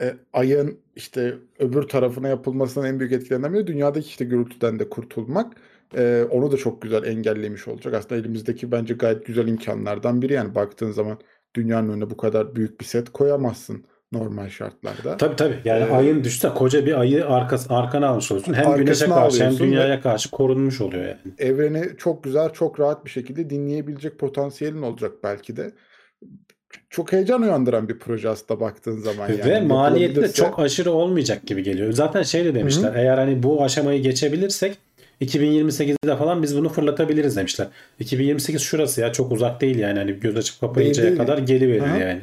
e, ayın işte öbür tarafına yapılmasının en büyük etkilerinden biri dünyadaki işte gürültüden de kurtulmak. Ee, onu da çok güzel engellemiş olacak. Aslında elimizdeki bence gayet güzel imkanlardan biri. Yani baktığın zaman dünyanın önüne bu kadar büyük bir set koyamazsın normal şartlarda. Tabii tabii. Yani ee, ayın düşse koca bir ayı arkası, arkana almış oluyorsun. Hem güneşe karşı hem dünyaya karşı korunmuş oluyor yani. Evreni çok güzel, çok rahat bir şekilde dinleyebilecek potansiyelin olacak belki de. Çok heyecan uyandıran bir proje aslında baktığın zaman. Yani. Ve maliyeti de çok aşırı olmayacak gibi geliyor. Zaten şey de demişler. Hı-hı. Eğer hani bu aşamayı geçebilirsek 2028'de falan biz bunu fırlatabiliriz demişler. 2028 şurası ya çok uzak değil yani. Hani göz açıp kapayıncaya kadar geliverir yani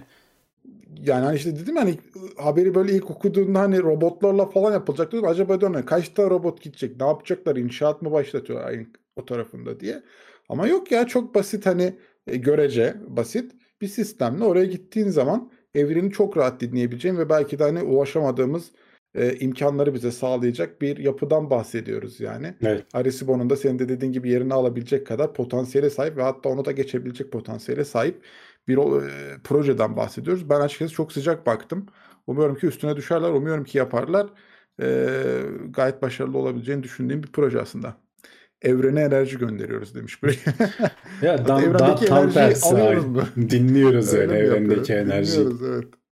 yani hani işte dedim hani haberi böyle ilk okuduğunda hani robotlarla falan yapılacak dedim. Acaba diyorum kaçta robot gidecek? Ne yapacaklar? İnşaat mı başlatıyor o tarafında diye. Ama yok ya çok basit hani e, görece basit bir sistemle oraya gittiğin zaman evreni çok rahat dinleyebileceğin ve belki de hani ulaşamadığımız e, imkanları bize sağlayacak bir yapıdan bahsediyoruz yani. Evet. Arecibo'nun da senin de dediğin gibi yerini alabilecek kadar potansiyele sahip ve hatta onu da geçebilecek potansiyele sahip bir e, projeden bahsediyoruz. Ben açıkçası çok sıcak baktım. Umuyorum ki üstüne düşerler, umuyorum ki yaparlar. E, gayet başarılı olabileceğini düşündüğüm bir proje aslında. Evrene enerji gönderiyoruz demiş biri. ya dan, da, tam tersi. Dinliyoruz öyle, öyle evrendeki enerjiyi. Dinliyoruz evet.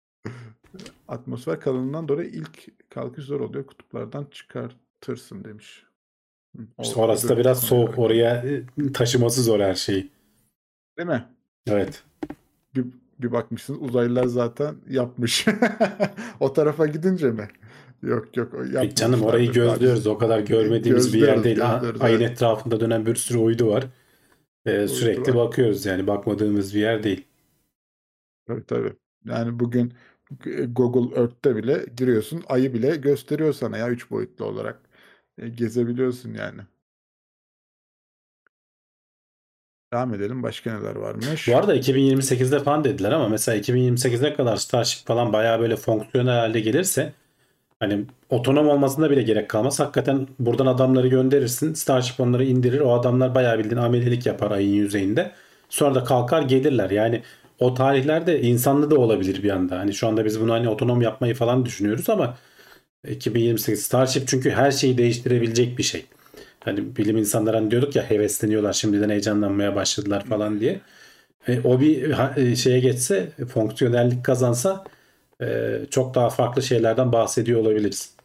Atmosfer kalınlığından dolayı ilk kalkış zor oluyor. Kutuplardan çıkartırsın demiş. İşte orası da biraz soğuk. Oraya e, taşıması zor her şeyi. Değil mi? Evet bir, bir bakmışsınız uzaylılar zaten yapmış. o tarafa gidince mi? Yok yok. E canım orayı gözlüyoruz. O kadar görmediğimiz bir yer değil. Ayın evet. etrafında dönen bir sürü uydu var. Ee, sürekli var. bakıyoruz yani. Bakmadığımız bir yer değil. Tabii tabii. Yani bugün Google Earth'te bile giriyorsun. Ayı bile gösteriyor sana ya üç boyutlu olarak. E, gezebiliyorsun yani. Devam edelim. Başka neler varmış? Bu arada 2028'de falan dediler ama mesela 2028'e kadar Starship falan bayağı böyle fonksiyonel halde gelirse hani otonom olmasına bile gerek kalmaz. Hakikaten buradan adamları gönderirsin. Starship onları indirir. O adamlar bayağı bildiğin amelilik yapar ayın yüzeyinde. Sonra da kalkar gelirler. Yani o tarihlerde insanlı da olabilir bir anda. Hani şu anda biz bunu hani otonom yapmayı falan düşünüyoruz ama 2028 Starship çünkü her şeyi değiştirebilecek bir şey. Hani bilim insanları hani diyorduk ya hevesleniyorlar şimdiden heyecanlanmaya başladılar falan diye. E, o bir e, şeye geçse fonksiyonellik kazansa e, çok daha farklı şeylerden bahsediyor olabiliriz.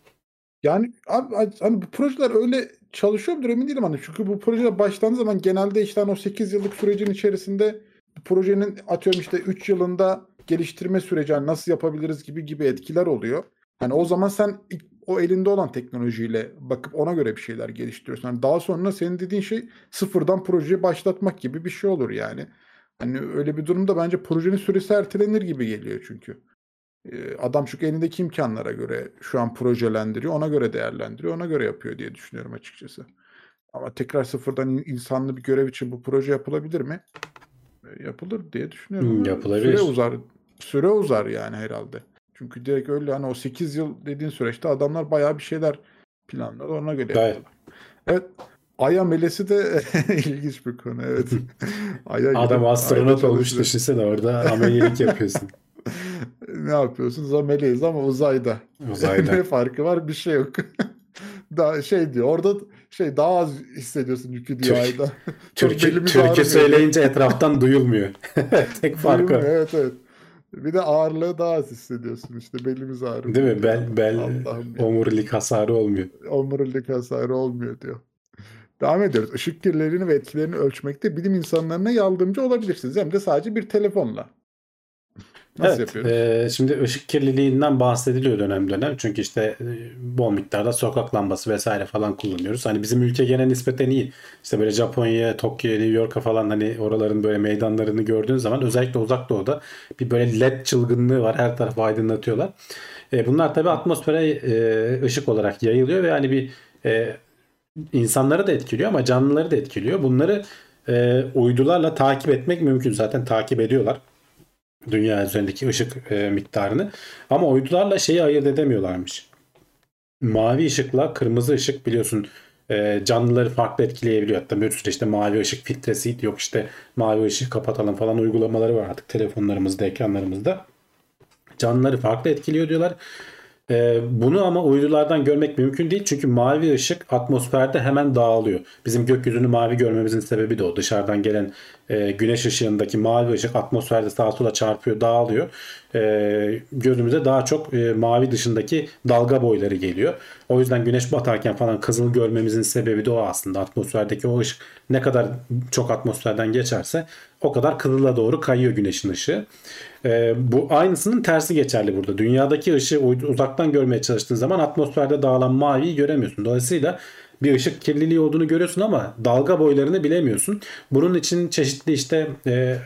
Yani abi hani bu projeler öyle çalışıyor mudur emin değilim hani çünkü bu projeler başlandığı zaman genelde işte hani o 8 yıllık sürecin içerisinde projenin atıyorum işte 3 yılında geliştirme süreci hani nasıl yapabiliriz gibi gibi etkiler oluyor. Hani o zaman sen o elinde olan teknolojiyle bakıp ona göre bir şeyler geliştiriyorsun. Yani daha sonra senin dediğin şey sıfırdan projeyi başlatmak gibi bir şey olur yani. Hani öyle bir durumda bence projenin süresi ertelenir gibi geliyor çünkü. Ee, Adam çünkü elindeki imkanlara göre şu an projelendiriyor, ona göre değerlendiriyor, ona göre yapıyor diye düşünüyorum açıkçası. Ama tekrar sıfırdan in- insanlı bir görev için bu proje yapılabilir mi? Yapılır diye düşünüyorum. Hmm, yapılabilir. Süre uzar. Süre uzar yani herhalde. Çünkü direkt öyle hani o 8 yıl dediğin süreçte adamlar bayağı bir şeyler planladı. Ona göre Evet. Evet. Ay amelesi de ilginç bir konu. Evet. Ay'a Adam gidip astronot ayda olmuş düşünsene orada amelilik yapıyorsun. ne yapıyorsunuz? Ameleyiz ama uzayda. Uzayda. ne farkı var? Bir şey yok. daha şey diyor. Orada şey daha az hissediyorsun yükü diyor Türk- ayda. Türkü, türkü söyleyince etraftan duyulmuyor. Tek farkı. o. Evet evet. Bir de ağırlığı daha az hissediyorsun işte belimiz ağrıyor. Değil mi? Bel, bel omurilik hasarı olmuyor. Omurilik hasarı olmuyor diyor. Devam ediyoruz. Işık kirliliğini ve etkilerini ölçmekte bilim insanlarına yardımcı olabilirsiniz. Hem de sadece bir telefonla. Nasıl evet, yapıyoruz? e, şimdi ışık kirliliğinden bahsediliyor dönem dönem. Çünkü işte e, bol miktarda sokak lambası vesaire falan kullanıyoruz. Hani bizim ülke gene nispeten iyi. İşte böyle Japonya'ya, Tokyo'ya, New York'a falan hani oraların böyle meydanlarını gördüğün zaman özellikle uzak doğuda bir böyle led çılgınlığı var. Her tarafı aydınlatıyorlar. E, bunlar tabii atmosfere e, ışık olarak yayılıyor ve hani bir e, insanları da etkiliyor ama canlıları da etkiliyor. Bunları e, uydularla takip etmek mümkün. Zaten takip ediyorlar dünya üzerindeki ışık e, miktarını. Ama uydularla şeyi ayırt edemiyorlarmış. Mavi ışıkla kırmızı ışık biliyorsun e, canlıları farklı etkileyebiliyor. Hatta bir sürü işte mavi ışık filtresi yok işte mavi ışık kapatalım falan uygulamaları var artık telefonlarımızda, ekranlarımızda. Canlıları farklı etkiliyor diyorlar. Ee, bunu ama uydulardan görmek mümkün değil çünkü mavi ışık atmosferde hemen dağılıyor. Bizim gökyüzünü mavi görmemizin sebebi de o. Dışarıdan gelen e, güneş ışığındaki mavi ışık atmosferde sağa sola çarpıyor, dağılıyor. Ee, gözümüze daha çok e, mavi dışındaki dalga boyları geliyor. O yüzden güneş batarken falan kızıl görmemizin sebebi de o aslında. Atmosferdeki o ışık ne kadar çok atmosferden geçerse o kadar kızıla doğru kayıyor güneşin ışığı. Ee, bu aynısının tersi geçerli burada. Dünyadaki ışığı uzaktan görmeye çalıştığın zaman atmosferde dağılan maviyi göremiyorsun. Dolayısıyla bir ışık kirliliği olduğunu görüyorsun ama dalga boylarını bilemiyorsun. Bunun için çeşitli işte e,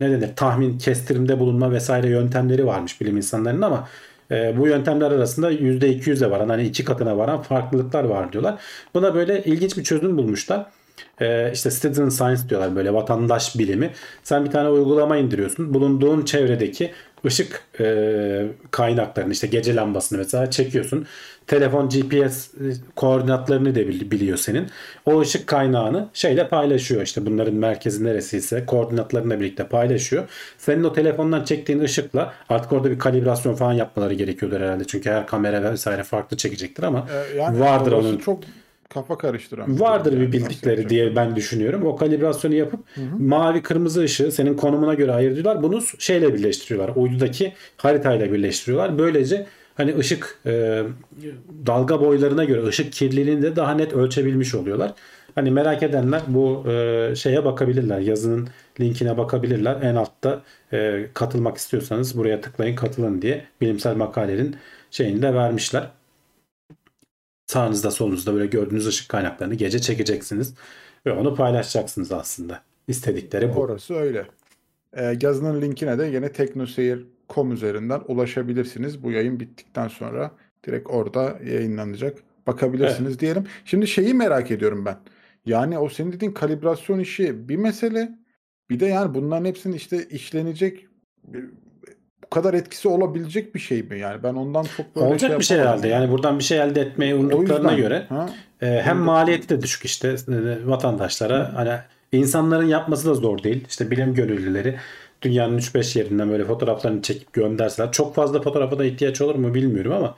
ne denir tahmin, kestirimde bulunma vesaire yöntemleri varmış bilim insanlarının ama e, bu yöntemler arasında %200'e varan hani iki katına varan farklılıklar var diyorlar. Buna böyle ilginç bir çözüm bulmuşlar. E, işte citizen science diyorlar böyle vatandaş bilimi. Sen bir tane uygulama indiriyorsun. Bulunduğun çevredeki ışık e, kaynaklarını işte gece lambasını mesela çekiyorsun. Telefon GPS koordinatlarını da bil- biliyor senin. O ışık kaynağını şeyle paylaşıyor. İşte bunların merkezi neresiyse koordinatlarıyla birlikte paylaşıyor. Senin o telefondan çektiğin ışıkla artık orada bir kalibrasyon falan yapmaları gerekiyordur herhalde. Çünkü her kamera vesaire farklı çekecektir ama Ee, yani vardır onun çok kafa karıştıran. Vardır bir bildikleri diye ben düşünüyorum. O kalibrasyonu yapıp mavi kırmızı ışığı senin konumuna göre ayırıyorlar. Bunu şeyle birleştiriyorlar. Uydudaki haritayla birleştiriyorlar. Böylece hani ışık e, dalga boylarına göre ışık kirliliğini de daha net ölçebilmiş oluyorlar. Hani merak edenler bu e, şeye bakabilirler. Yazının linkine bakabilirler. En altta e, katılmak istiyorsanız buraya tıklayın katılın diye bilimsel makalenin şeyini de vermişler sağınızda solunuzda böyle gördüğünüz ışık kaynaklarını gece çekeceksiniz ve onu paylaşacaksınız aslında. İstedikleri bu. Orası öyle. Ee, yazının linkine de yine teknoseyir.com üzerinden ulaşabilirsiniz. Bu yayın bittikten sonra direkt orada yayınlanacak. Bakabilirsiniz diyelim. Şimdi şeyi merak ediyorum ben. Yani o senin dediğin kalibrasyon işi bir mesele. Bir de yani bunların hepsinin işte işlenecek bu kadar etkisi olabilecek bir şey mi? Yani ben ondan çok böyle Olacak bir şey herhalde. Yani buradan bir şey elde etmeyi umduklarına yüzden, göre ha? e, hem maliyeti de düşük işte e, vatandaşlara hani insanların yapması da zor değil. İşte bilim gönüllüleri dünyanın 3-5 yerinden böyle fotoğraflarını çekip gönderseler. Çok fazla fotoğrafa da ihtiyaç olur mu bilmiyorum ama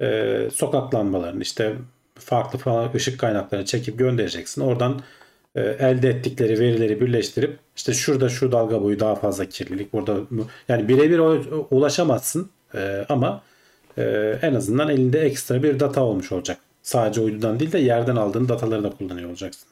e, sokak lambalarını işte farklı falan ışık kaynaklarını çekip göndereceksin. Oradan elde ettikleri verileri birleştirip işte şurada şu dalga boyu daha fazla kirlilik burada bu- yani birebir ulaşamazsın e, ama e, en azından elinde ekstra bir data olmuş olacak. Sadece uydudan değil de yerden aldığın dataları da kullanıyor olacaksın.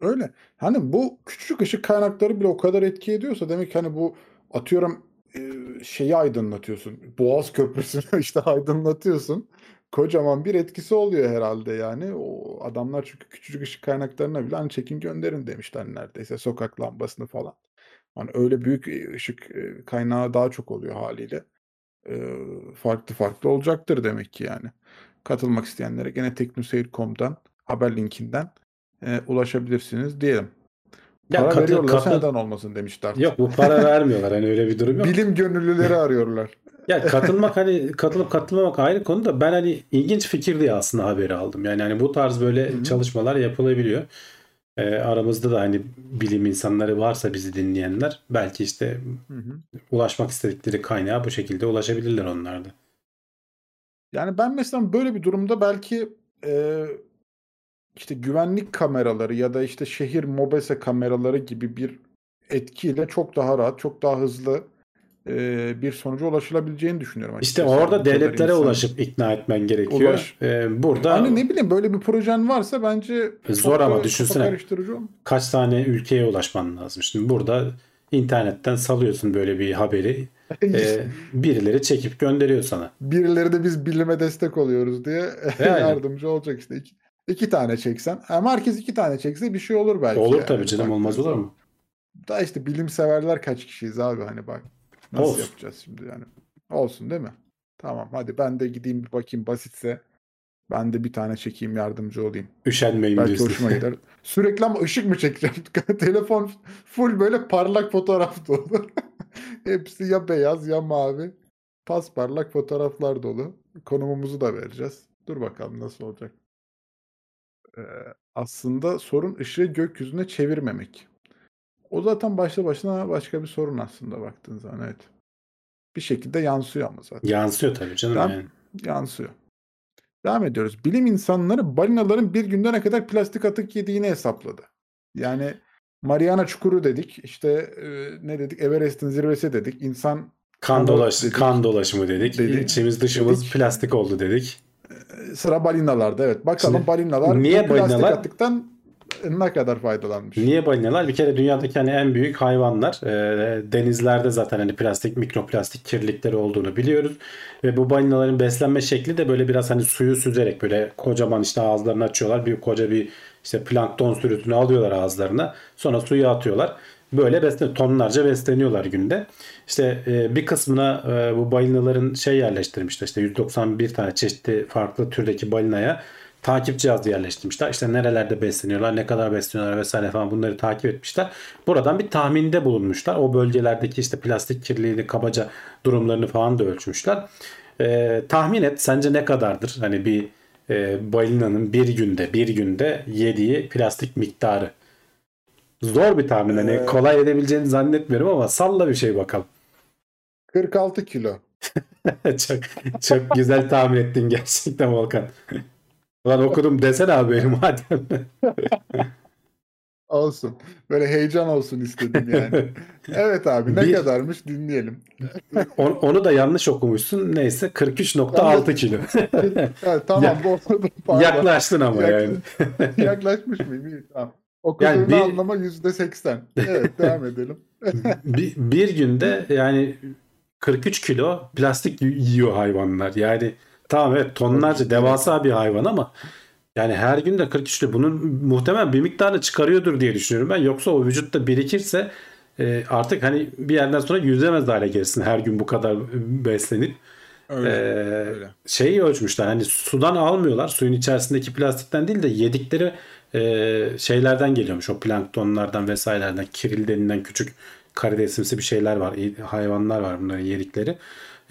Öyle. Hani bu küçük ışık kaynakları bile o kadar etki ediyorsa demek ki hani bu atıyorum e, şeyi aydınlatıyorsun. Boğaz Köprüsü'nü işte aydınlatıyorsun. Kocaman bir etkisi oluyor herhalde yani. O adamlar çünkü küçücük ışık kaynaklarına bile hani çekin gönderin demişler neredeyse sokak lambasını falan. Hani öyle büyük e, ışık e, kaynağı daha çok oluyor haliyle. Ee, farklı farklı olacaktır demek ki yani. Katılmak isteyenlere gene teknoseyir.com'dan haber linkinden e, ulaşabilirsiniz diyelim. Ya Para katıl- veriyorlarsa katıl- neden olmasın demişler. Yok bu para vermiyorlar. Hani öyle bir durum yok. Bilim gönüllüleri arıyorlar. Ya katılmak hani katılıp katılmamak ayrı konu da ben hani ilginç fikir diye aslında haberi aldım. Yani hani bu tarz böyle Hı hı. çalışmalar yapılabiliyor. Ee, aramızda da hani bilim insanları varsa bizi dinleyenler belki işte Hı hı. ulaşmak istedikleri kaynağa bu şekilde ulaşabilirler onlar da. Yani ben mesela böyle bir durumda belki e, işte güvenlik kameraları ya da işte şehir mobese kameraları gibi bir etkiyle çok daha rahat, çok daha hızlı e, bir sonuca ulaşılabileceğini düşünüyorum. İşte orada devletlere insan- ulaşıp ikna etmen gerekiyor. Ulaş. Ee, burada Hani ne bileyim böyle bir projen varsa bence Zor çok ama düşünsene. kaç tane ülkeye ulaşman lazım. Şimdi burada internetten salıyorsun böyle bir haberi. Ee, birileri çekip gönderiyor sana. Birileri de biz bilime destek oluyoruz diye Yani. yardımcı olacak işte. İki, iki tane çeksen. Ama herkes iki tane çekse bir şey olur belki. Olur yani. tabii canım olmaz olur mu? Da işte bilim severler kaç kişiyiz abi hani bak. Nasıl Olsun. yapacağız şimdi yani? Olsun değil mi? Tamam hadi ben de gideyim bir bakayım basitse. Ben de bir tane çekeyim yardımcı olayım. Üşenmeyin Belki diyorsun. hoşuma gider. Sürekli ama ışık mı çekeceğim? Telefon full böyle parlak fotoğraf dolu. Hepsi ya beyaz ya mavi. Pas parlak fotoğraflar dolu. Konumumuzu da vereceğiz. Dur bakalım nasıl olacak. Ee, aslında sorun ışığı gökyüzüne çevirmemek. O zaten başlı başına başka bir sorun aslında baktığın zaman evet. Bir şekilde yansıyor ama zaten. Yansıyor tabii canım Tamam. yani. Yansıyor. Devam ediyoruz. Bilim insanları balinaların bir günde ne kadar plastik atık yediğini hesapladı. Yani Mariana Çukuru dedik. İşte e, ne dedik? Everest'in zirvesi dedik. İnsan Kan, dolaş, dedik. kan dolaşımı dedik. Dedik. İçimiz dışımız Dedik. plastik oldu dedik. e, sıra balinalarda. Evet. Bakalım Şimdi, balinalar niye bu plastik balinalar? atıktan ne kadar faydalanmış? Niye balinalar? Bir kere dünyadaki hani en büyük hayvanlar. Ee, denizlerde zaten hani plastik, mikroplastik kirlilikleri olduğunu biliyoruz. Ve bu balinaların beslenme şekli de böyle biraz hani suyu süzerek böyle kocaman işte ağızlarını açıyorlar. Bir koca bir işte plankton sürüsünü alıyorlar ağızlarına. Sonra suya atıyorlar. Böyle besleniyor. Tonlarca besleniyorlar günde. İşte e, bir kısmına e, bu balinaların şey yerleştirmişler. İşte 191 tane çeşitli farklı türdeki balinaya takip cihazı yerleştirmişler. İşte nerelerde besleniyorlar, ne kadar besleniyorlar vesaire falan bunları takip etmişler. Buradan bir tahminde bulunmuşlar. O bölgelerdeki işte plastik kirliliğini, kabaca durumlarını falan da ölçmüşler. Ee, tahmin et sence ne kadardır? Hani bir e, balinanın bir günde bir günde yediği plastik miktarı. Zor bir tahmin. Hani Ee, kolay edebileceğini zannetmiyorum ama salla bir şey bakalım. 46 kilo. çok, çok güzel tahmin ettin gerçekten Volkan. Ulan okudum desene abi benim madem. Olsun. Böyle heyecan olsun istedim yani. Evet abi ne Bir- kadarmış dinleyelim. On- onu da yanlış okumuşsun. Neyse 43.6 kilo. Evet, tamam. Ya-. Yaklaştın ama yani. Yaklaşmış mıyım? İyi, tamam. Okuduğunu Yani bir- anlama yüzde seksen. Evet devam edelim. bir, bir günde yani 43 kilo plastik yiyor hayvanlar. Yani tamam evet tonlarca devasa bir hayvan ama yani her günde 43 kilo bunun muhtemelen bir miktarını çıkarıyordur diye düşünüyorum ben. Yoksa o vücutta birikirse e, artık hani bir yerden sonra yüzemez hale gelirsin her gün bu kadar beslenip. Öyle. Ee, öyle. şeyi ölçmüşler hani sudan almıyorlar suyun içerisindeki plastikten değil de yedikleri e, şeylerden geliyormuş o planktonlardan vesairelerden kiril denilen küçük karidesimsi bir şeyler var hayvanlar var bunların yedikleri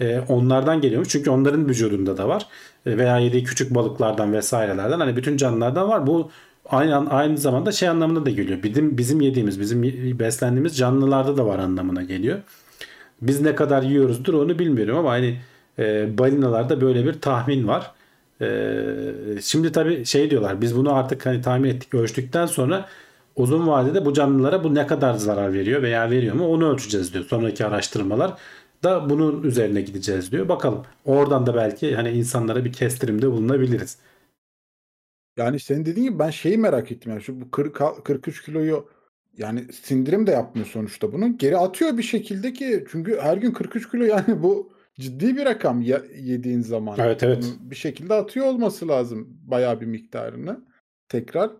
E, onlardan geliyormuş. Çünkü onların vücudunda da var. E, veya yediği küçük balıklardan vesairelerden hani bütün canlılardan var. Bu aynı aynı zamanda şey anlamına da geliyor. Bizim bizim yediğimiz bizim beslendiğimiz canlılarda da var anlamına geliyor. Biz ne kadar yiyoruzdur onu bilmiyorum ama hani e, balinalarda böyle bir tahmin var. E, şimdi tabii şey diyorlar biz bunu artık hani tahmin ettik ölçtükten sonra uzun vadede bu canlılara bu ne kadar zarar veriyor veya veriyor mu onu ölçeceğiz diyor. Sonraki araştırmalar da bunun üzerine gideceğiz diyor. Bakalım oradan da belki hani insanlara bir kestirimde bulunabiliriz. Yani senin dediğin gibi ben şeyi merak ettim. Yani şu bu 40, 43 kiloyu yani sindirim de yapmıyor sonuçta bunu. Geri atıyor bir şekilde ki çünkü her gün 43 kilo yani bu ciddi bir rakam ya, yediğin zaman. Evet, evet. Bunu bir şekilde atıyor olması lazım bayağı bir miktarını. Tekrar.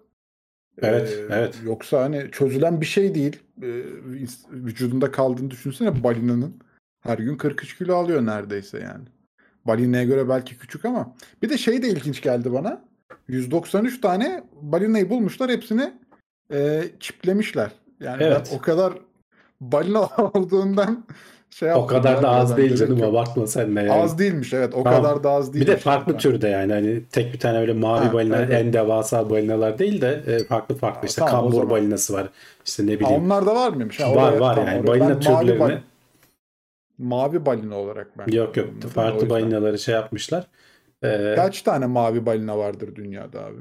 Evet, Ee, evet. Yoksa hani çözülen bir şey değil. Ee, vücudunda kaldığını düşünsene balinanın. Her gün 43 kilo alıyor neredeyse yani. Balinaya göre belki küçük ama. Bir de şey de ilginç geldi bana. 193 tane balinayı bulmuşlar. Hepsini e, çiplemişler. Yani Evet. o kadar balina olduğundan şey O kadar da az değil canım yok. abartma sen de yani. Az değilmiş evet. O Tamam. kadar da az Bir değil. de farklı türde yani hani tek bir tane öyle mavi Ha, balina evet. en devasa balinalar değil de e, farklı farklı işte Tamam, kambur balinası var işte ne Ha, bileyim onlar da var mıymış? Ha, var var yani balina türlerini bal- mavi balina olarak ben. yok yok farklı balinaları şey yapmışlar. Ee, Kaç tane mavi balina vardır dünyada abi?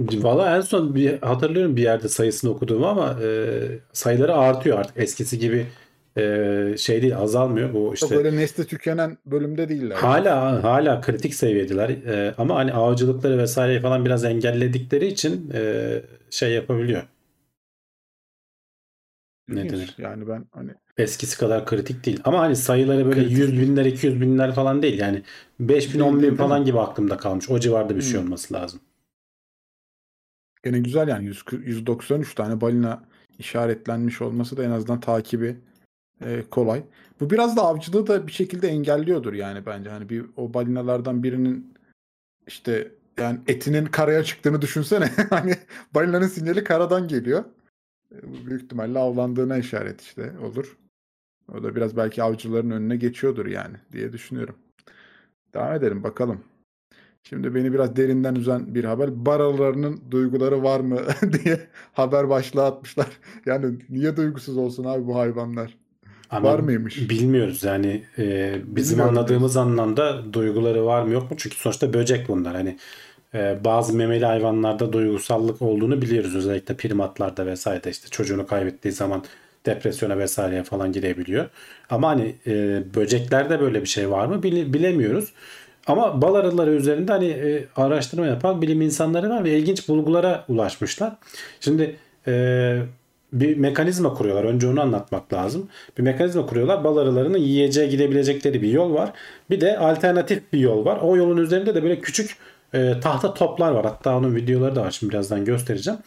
Valla en son bir hatırlıyorum bir yerde sayısını okuduğumu ama e, sayıları artıyor artık eskisi gibi e, şey değil azalmıyor bu işte öyle nesli tükenen bölümde değiller. hala hala kritik seviyedeler E, ama hani avcılıkları vesaireyi falan biraz engelledikleri için e, şey yapabiliyor. ne denir? Yani ben hani Eskisi kadar kritik değil ama hani sayıları böyle Kritik 100 binler 200 binler falan değil yani 5 bin Değil, 10 bin değil, falan gibi aklımda kalmış o civarda bir şey Hmm. olması lazım. gene güzel yani 100, 193 tane balina işaretlenmiş olması da en azından takibi e, kolay. Bu biraz da avcılığı da bir şekilde engelliyordur yani bence. Hani bir o balinalardan birinin işte yani etinin karaya çıktığını düşünsene. hani balinanın sinyali karadan geliyor. E, Büyük ihtimalle avlandığına işaret işte olur. O da biraz belki avcıların önüne geçiyordur yani diye düşünüyorum. Devam edelim bakalım. Şimdi beni biraz derinden üzen bir haber. Baralarının duyguları var mı diye haber başlığı atmışlar. Yani niye duygusuz olsun abi bu hayvanlar? Ama Var mıymış? Bilmiyoruz yani e, bizim Bilmiyorum anladığımız anlamda duyguları var mı yok mu? Çünkü sonuçta böcek bunlar. Hani e, bazı memeli hayvanlarda duygusallık olduğunu biliyoruz. Özellikle primatlarda vesaire işte çocuğunu kaybettiği zaman depresyona vesaireye falan girebiliyor. Ama hani e, böceklerde böyle bir şey var mı Bile- bilemiyoruz. Ama bal arıları üzerinde hani e, araştırma yapan bilim insanları var ve ilginç bulgulara ulaşmışlar. Şimdi e, bir mekanizma kuruyorlar. Önce onu anlatmak lazım. Bir mekanizma kuruyorlar. Bal arılarının yiyeceğe gidebilecekleri bir yol var. Bir de alternatif bir yol var. O yolun üzerinde de böyle küçük e, tahta toplar var. Hatta onun videoları da var. Şimdi birazdan göstereceğim.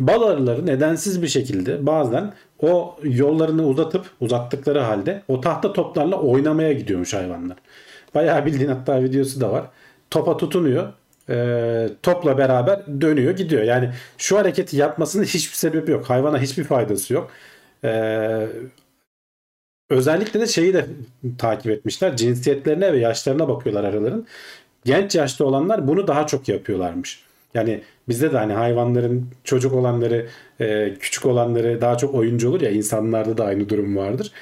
Bal arıları nedensiz bir şekilde bazen o yollarını uzatıp uzattıkları halde o tahta toplarla oynamaya gidiyormuş hayvanlar. Bayağı bildiğin hatta videosu da var. Topa tutunuyor. e, topla beraber dönüyor gidiyor. Yani şu hareketi yapmasının hiçbir sebebi yok. Hayvana hiçbir faydası yok. E, özellikle de şeyi de takip etmişler. Cinsiyetlerine ve yaşlarına bakıyorlar arıların. Genç yaşta olanlar bunu daha çok yapıyorlarmış. Yani bizde de hani hayvanların çocuk olanları, e, küçük olanları daha çok oyuncu olur ya insanlarda da aynı durum vardır.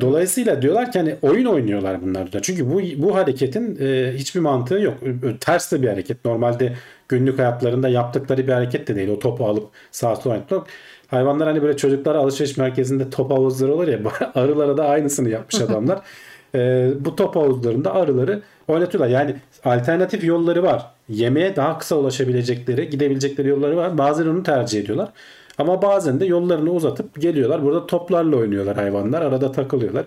Dolayısıyla diyorlar ki hani oyun oynuyorlar bunlar da. Çünkü bu bu hareketin e, hiçbir mantığı yok. Ters de bir hareket. Normalde günlük hayatlarında yaptıkları bir hareket de değil. O topu alıp sağa sola oynatmak. Hayvanlar hani böyle çocuklar alışveriş merkezinde top havuzları olur ya arılara da aynısını yapmış adamlar. E, bu top havuzlarında arıları oynatıyorlar. Yani alternatif yolları var. Yemeğe daha kısa ulaşabilecekleri, gidebilecekleri yolları var. Bazen onu tercih ediyorlar. Ama bazen de yollarını uzatıp geliyorlar. Burada toplarla oynuyorlar hayvanlar. Arada takılıyorlar.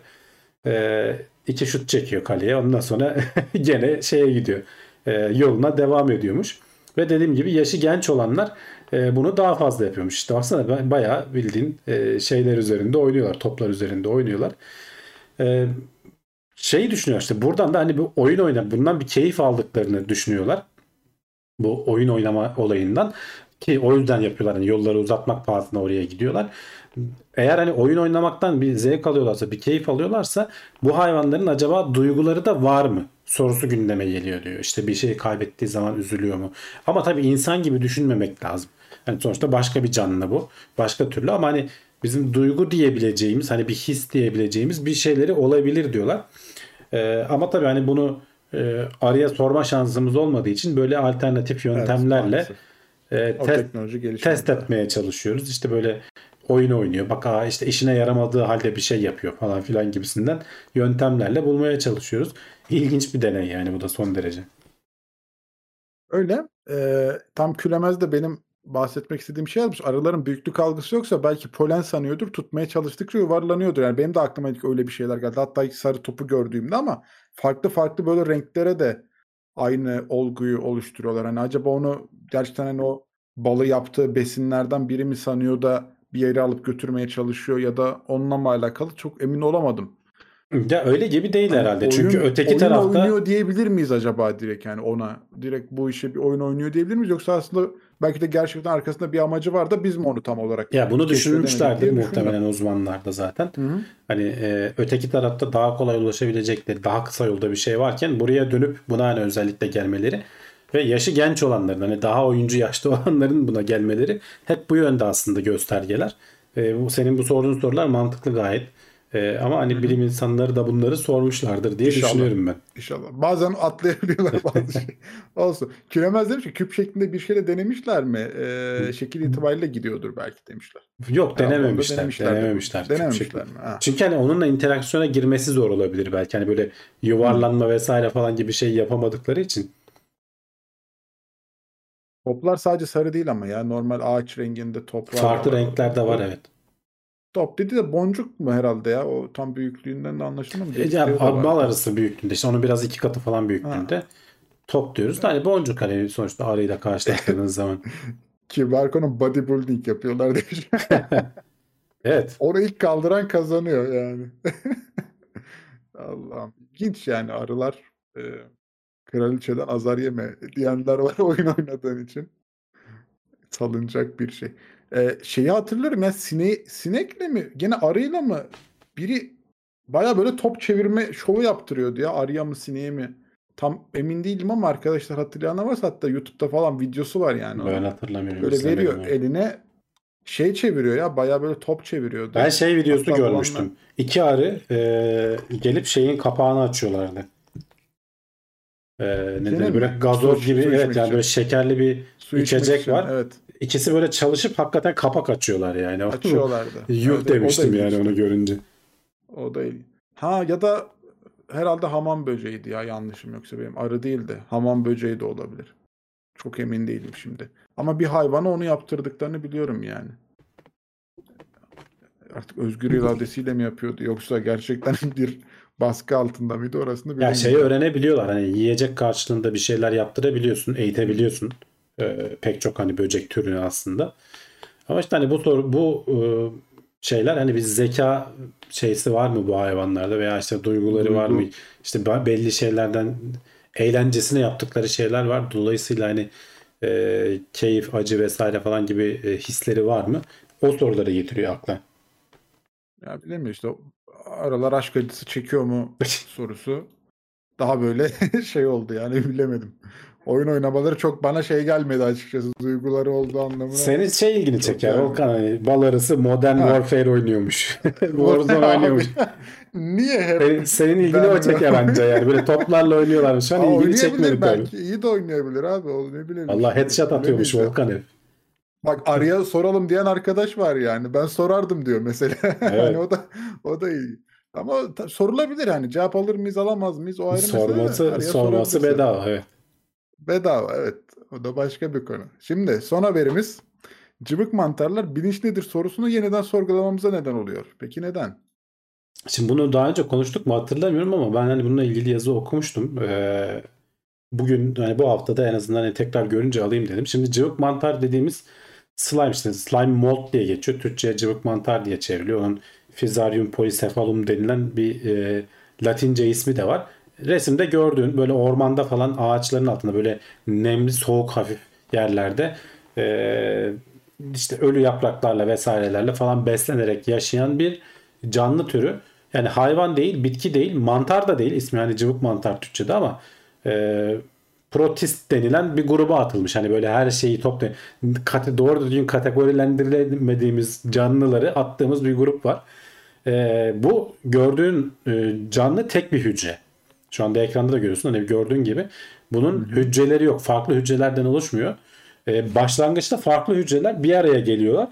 Ee, iki şut çekiyor kaleye. Ondan sonra gene şeye gidiyor. Ee, yoluna devam ediyormuş. Ve dediğim gibi yaşı genç olanlar e, bunu daha fazla yapıyormuş. İşte baksana bayağı bildiğin e, şeyler üzerinde oynuyorlar. Toplar üzerinde oynuyorlar. Ee, şeyi düşünüyor işte buradan da hani bu oyun oyna bundan bir keyif aldıklarını düşünüyorlar. Bu oyun oynama olayından ki o yüzden yapıyorlar. Hani yolları uzatmak pahasına oraya gidiyorlar. Eğer hani oyun oynamaktan bir zevk alıyorlarsa, bir keyif alıyorlarsa bu hayvanların acaba duyguları da var mı? Sorusu gündeme geliyor diyor. İşte bir şey kaybettiği zaman üzülüyor mu? Ama tabii insan gibi düşünmemek lazım. Hani sonuçta başka bir canlı bu. Başka türlü ama hani bizim duygu diyebileceğimiz, hani bir his diyebileceğimiz bir şeyleri olabilir diyorlar. Ee, ama tabii hani bunu e, araya sorma şansımız olmadığı için böyle alternatif yöntemlerle maalesef. e, test, test etmeye çalışıyoruz. İşte böyle oyun oynuyor. Bak aa işte işine yaramadığı halde bir şey yapıyor falan filan gibisinden yöntemlerle bulmaya çalışıyoruz. İlginç bir deney yani bu da son derece. Öyle. Ee, tam külemez de benim bahsetmek istediğim şey yazmış. Arıların büyüklük algısı yoksa belki polen sanıyordur. Tutmaya çalıştıkça yuvarlanıyordur. Yani benim de aklıma ilk öyle bir şeyler geldi. Hatta ilk sarı topu gördüğümde ama farklı farklı böyle renklere de aynı olguyu oluşturuyorlar. Hani acaba onu gerçekten hani o balı yaptığı besinlerden biri mi sanıyor da bir yere alıp götürmeye çalışıyor ya da onunla mı alakalı çok emin olamadım. Ya öyle gibi değil Hani herhalde. oyun, Çünkü öteki oyun tarafta oynuyor diyebilir miyiz acaba direkt yani ona? Direkt bu işe bir oyun oynuyor diyebilir miyiz? Yoksa aslında belki de gerçekten arkasında bir amacı var da biz mi onu tam olarak ya bunu düşünmüşlerdir muhtemelen uzmanlar da zaten. Hı hı. Hani e, öteki tarafta daha kolay ulaşabilecekleri, daha kısa yolda bir şey varken buraya dönüp buna hani özellikle gelmeleri ve yaşı genç olanların hani daha oyuncu yaşta olanların buna gelmeleri hep bu yönde aslında göstergeler. E, bu senin bu sorduğun sorular mantıklı gayet. E, ama hani bilim insanları da bunları sormuşlardır diye İnşallah. düşünüyorum ben. İnşallah. Bazen atlayabiliyorlar bazı şey. Olsun. Küremez demiş ki küp şeklinde bir şeyle denemişler mi? Ee, şekil itibariyle gidiyordur belki demişler. Yok denememişler. denemişlerdir. Denememişler. Denememişler mi? Ha. Çünkü hani onunla interaksiyona girmesi zor olabilir belki. Hani böyle yuvarlanma vesaire falan gibi şey yapamadıkları için. Toplar sadece sarı değil ama ya normal ağaç renginde toplar Farklı renkler de var evet. Top dedi de boncuk mu herhalde ya? O tam büyüklüğünden de anlaşılmıyor mu? Ya, bal arası büyüklüğünde işte onun biraz iki katı falan büyüklüğünde. Top diyoruz da hani boncuk hani sonuçta arıyla karşılaştırdığınız zaman. Ki Barko'nun bodybuilding yapıyorlar demiş. Evet. Onu ilk kaldıran kazanıyor yani. Allah'ım. İlginç yani arılar e, kraliçeden azar yeme diyenler var oyun oynadığın için. Salınacak bir şey. E, şeyi hatırlarım ya sine, sinekle mi gene arıyla mı biri baya böyle top çevirme şovu yaptırıyordu ya arıya mı sineğe mi tam emin değilim ama arkadaşlar hatırlayanlar varsa hatta YouTube'da falan videosu var yani. Ben hatırlamıyorum. Böyle veriyor onu. eline şey çeviriyor ya baya böyle top çeviriyordu. Ben şey videosu Hatta görmüştüm. İki arı e, gelip şeyin kapağını açıyorlardı. E, ne Gene denir? mi? böyle gazoz Su- gibi su evet yani böyle şekerli bir Su içecek için, var. Evet. İkisi böyle çalışıp hakikaten kapak açıyorlar yani. Açıyorlardı. Yuh Evet, demiştim yani onu görünce. O da il- Ha ya da herhalde hamam böceğiydi ya yanlışım yoksa benim arı değil de hamam böceği de olabilir. Çok emin değilim şimdi. Ama bir hayvana onu yaptırdıklarını biliyorum yani. Artık özgür iradesiyle mi yapıyordu yoksa gerçekten bir baskı altında mıydı orasını Ya bilemiyorum. şeyi öğrenebiliyorlar. Hani yiyecek karşılığında bir şeyler yaptırabiliyorsun, eğitebiliyorsun. Ee, pek çok hani böcek türünü aslında. Ama işte hani bu soru bu e, şeyler hani bir zeka şeysi var mı bu hayvanlarda veya işte duyguları var mı? Duygu. İşte belli şeylerden eğlencesine yaptıkları şeyler var. Dolayısıyla hani e, keyif, acı vesaire falan gibi e, hisleri var mı? O soruları getiriyor akla. Ya bilemiyorum işte aralar aşk acısı çekiyor mu sorusu daha böyle şey oldu yani bilemedim. Oyun oynamaları çok bana şey gelmedi açıkçası duyguları olduğu anlamına. Senin şey ilgini çeker yani. Volkan hani bal arısı Modern Ha. Warfare oynuyormuş. Warzone oynuyormuş. Niye hep? Senin, senin ilgini Ben- o çeker anca yani. Böyle toplarla oynuyorlarmış. Hani ilgini çekmedi tabii. belki. İyi de oynayabilir abi. O ne bileyim. Allah headshot atıyormuş. Volkan hep. Bak araya soralım diyen arkadaş var yani. Ben sorardım diyor mesela. hani o da o da iyi. Ama sorulabilir hani cevap alır mıyız alamaz mıyız o ayrı mesele. Sorması, Araya sorması bedava. Evet. Bedava evet. O da başka bir konu. Şimdi son haberimiz. Cıvık mantarlar bilinç nedir sorusunu yeniden sorgulamamıza neden oluyor. Peki neden? Şimdi bunu daha önce konuştuk mu hatırlamıyorum ama ben hani bununla ilgili yazı okumuştum. Ee, bugün hani bu haftada en azından hani tekrar görünce alayım dedim. Şimdi cıvık mantar dediğimiz slime işte slime mold diye geçiyor. Türkçe'ye cıvık mantar diye çevriliyor. Onun Fusarium polycephalum denilen bir e, Latince ismi de var. Resimde gördüğün böyle ormanda falan ağaçların altında böyle nemli soğuk hafif yerlerde e, işte ölü yapraklarla vesairelerle falan beslenerek yaşayan bir canlı türü. Yani hayvan değil, bitki değil, mantar da değil. İsmi hani cıvık mantar Türkçe'de ama e, protist denilen bir gruba atılmış. Hani böyle her şeyi topla kate, doğru düzgün kategorilendiremediğimiz canlıları attığımız bir grup var. E, bu gördüğün e, canlı tek bir hücre. Şu anda ekranda da görüyorsun. Hani gördüğün gibi bunun hücreleri yok. Farklı hücrelerden oluşmuyor. E, başlangıçta farklı hücreler bir araya geliyorlar.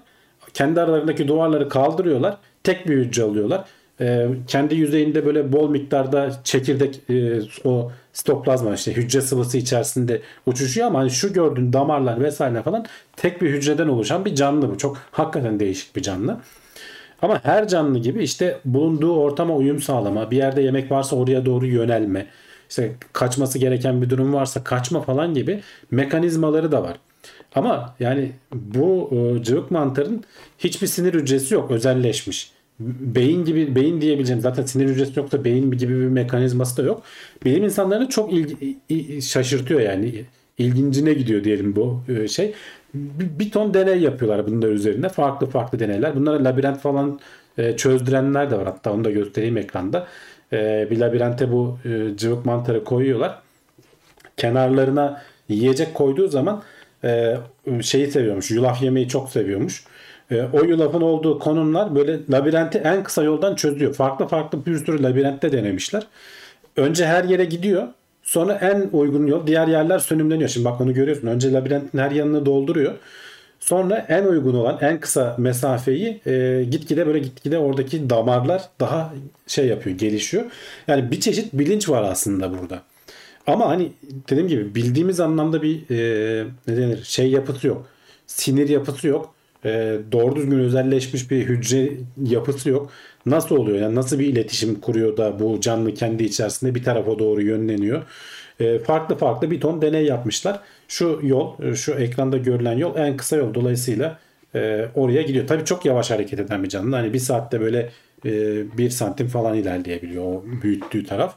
Kendi aralarındaki duvarları kaldırıyorlar. Tek bir hücre alıyorlar. E, kendi yüzeyinde böyle bol miktarda çekirdek e, o sitoplazma işte hücre sıvısı içerisinde uçuşuyor ama hani şu gördüğün damarlar vesaire falan tek bir hücreden oluşan bir canlı bu. Çok hakikaten değişik bir canlı. Ama her canlı gibi işte bulunduğu ortama uyum sağlama, bir yerde yemek varsa oraya doğru yönelme, işte kaçması gereken bir durum varsa kaçma falan gibi mekanizmaları da var. Ama yani bu e, cıvık mantarın hiçbir sinir hücresi yok özelleşmiş. Beyin gibi beyin diyebileceğim zaten sinir hücresi yoksa beyin gibi bir mekanizması da yok. Bilim insanlarını çok ilgi, şaşırtıyor yani ilgincine gidiyor diyelim bu e, şey. Bir, bir ton deney yapıyorlar bunlar üzerinde. Farklı farklı deneyler. Bunlara labirent falan e, çözdürenler de var. Hatta onu da göstereyim ekranda. E, bir labirente bu cıvık mantarı koyuyorlar. Kenarlarına yiyecek koyduğu zaman şeyi seviyormuş. Yulaf yemeyi çok seviyormuş. E, o yulafın olduğu konumlar böyle labirenti en kısa yoldan çözüyor. Farklı farklı bir sürü labirentte denemişler. Önce her yere gidiyor. Sonra en uygun yol diğer yerler sönümleniyor. Şimdi bak onu görüyorsun. Önce labirentin her yanını dolduruyor. Sonra en uygun olan en kısa mesafeyi e, gitgide böyle gitgide oradaki damarlar daha şey yapıyor, gelişiyor. Yani bir çeşit bilinç var aslında burada. Ama hani dediğim gibi bildiğimiz anlamda bir e, ne denir şey yapısı yok. Sinir yapısı yok. E, doğru düzgün özelleşmiş bir hücre yapısı yok. Nasıl oluyor? Yani nasıl bir iletişim kuruyor da bu canlı kendi içerisinde bir tarafa doğru yönleniyor? E, farklı farklı bir ton deney yapmışlar. Şu yol, şu ekranda görülen yol en kısa yol. Dolayısıyla e, oraya gidiyor. Tabii çok yavaş hareket eden bir canlı. Hani bir saatte böyle e, bir santim falan ilerleyebiliyor o büyüttüğü taraf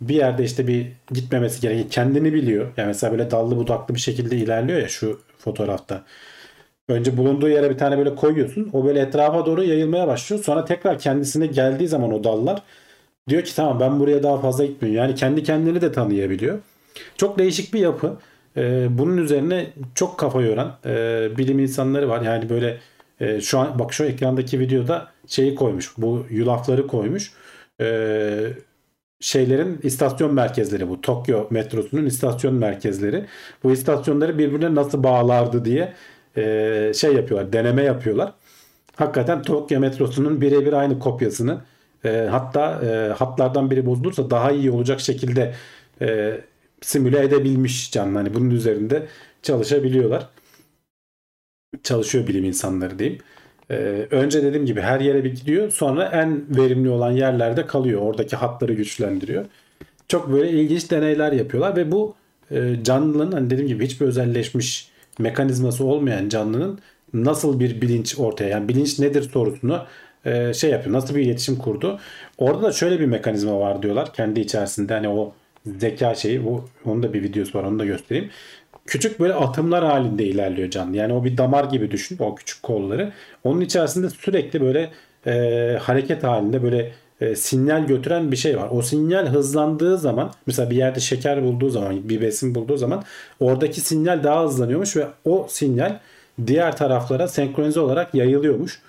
bir yerde işte bir gitmemesi gerekiyor. Kendini biliyor. Yani mesela böyle dallı budaklı bir şekilde ilerliyor ya şu fotoğrafta. Önce bulunduğu yere bir tane böyle koyuyorsun. O böyle etrafa doğru yayılmaya başlıyor. Sonra tekrar kendisine geldiği zaman o dallar diyor ki tamam ben buraya daha fazla gitmiyorum. Yani kendi kendini de tanıyabiliyor. Çok değişik bir yapı. Ee, bunun üzerine çok kafa yoran e, bilim insanları var. Yani böyle e, şu an bak şu ekrandaki videoda şeyi koymuş. Bu yulafları koymuş. Ee, şeylerin istasyon merkezleri bu. Tokyo metrosunun istasyon merkezleri. Bu istasyonları birbirine nasıl bağlardı diye e, şey yapıyorlar. Deneme yapıyorlar. Hakikaten Tokyo metrosunun birebir aynı kopyasını e, hatta e, hatlardan biri bozulursa daha iyi olacak şekilde simüle edebilmiş canlı. Hani bunun üzerinde çalışabiliyorlar. Çalışıyor bilim insanları diyeyim. Önce dediğim gibi her yere bir gidiyor. Sonra en verimli olan yerlerde kalıyor. Oradaki hatları güçlendiriyor. Çok böyle ilginç deneyler yapıyorlar ve bu e, canlının hani dediğim gibi hiçbir özelleşmiş mekanizması olmayan canlının nasıl bir bilinç ortaya yani bilinç nedir sorusunu e, şey yapıyor. Nasıl bir iletişim kurdu. Orada da şöyle bir mekanizma var diyorlar. Kendi içerisinde hani o zeka şeyi bu onun da bir videosu var onu da göstereyim küçük böyle atımlar halinde ilerliyor canlı. Yani o bir damar gibi düşün o küçük kolları. Onun içerisinde sürekli böyle e, hareket halinde böyle e, sinyal götüren bir şey var. O sinyal hızlandığı zaman mesela bir yerde şeker bulduğu zaman bir besin bulduğu zaman oradaki sinyal daha hızlanıyormuş ve o sinyal diğer taraflara senkronize olarak yayılıyormuş.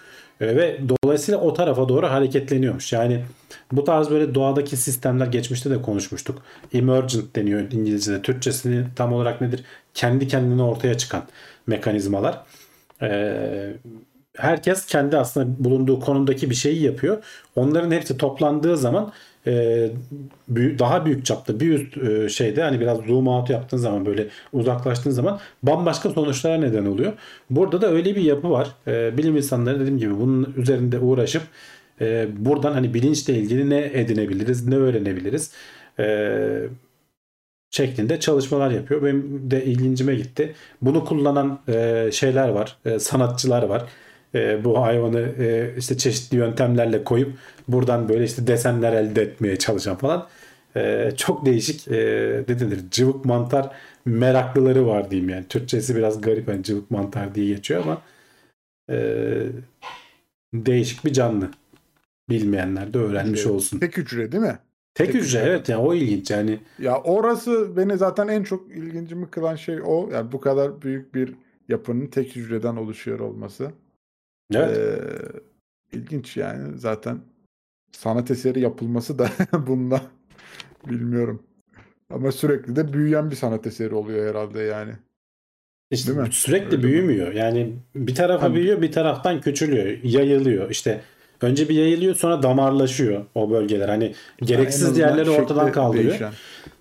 E, ve dolayısıyla o tarafa doğru hareketleniyormuş. Yani bu tarz böyle doğadaki sistemler geçmişte de konuşmuştuk. Emergent deniyor İngilizce'de. Türkçesini tam olarak nedir? Kendi kendine ortaya çıkan mekanizmalar. Ee, herkes kendi aslında bulunduğu konumdaki bir şeyi yapıyor. Onların hepsi toplandığı zaman e, büyük, daha büyük çapta bir üst e, şeyde hani biraz zoom out yaptığın zaman böyle uzaklaştığın zaman bambaşka sonuçlara neden oluyor. Burada da öyle bir yapı var. E, bilim insanları dediğim gibi bunun üzerinde uğraşıp e, buradan hani bilinçle ilgili ne edinebiliriz, ne öğrenebiliriz şeklinde çalışmalar yapıyor. Benim de ilgincime gitti. Bunu kullanan şeyler var, sanatçılar var. E, bu hayvanı e, işte çeşitli yöntemlerle koyup buradan böyle işte desenler elde etmeye çalışan falan. E, çok değişik e, ne denir cıvık mantar meraklıları var diyeyim yani. Türkçesi biraz garip hani cıvık mantar diye geçiyor ama e, değişik bir canlı. Bilmeyenler de öğrenmiş olsun. Tek hücre değil mi? Tek, Tek hücre, hücre evet yani o ilginç yani. Ya orası beni zaten en çok ilgincimi kılan şey o. Yani bu kadar büyük bir yapının tek hücreden oluşuyor olması. Evet. Ee, ilginç yani zaten sanat eseri yapılması da bunda bilmiyorum. Ama sürekli de büyüyen bir sanat eseri oluyor herhalde yani. İşte Değil mi? sürekli Öyle büyümüyor. Mi? Yani bir tarafa hani... büyüyor, bir taraftan küçülüyor, yayılıyor. İşte önce bir yayılıyor sonra damarlaşıyor o bölgeler. Hani gereksiz azından yerleri ortadan kaldırıyor. değişen.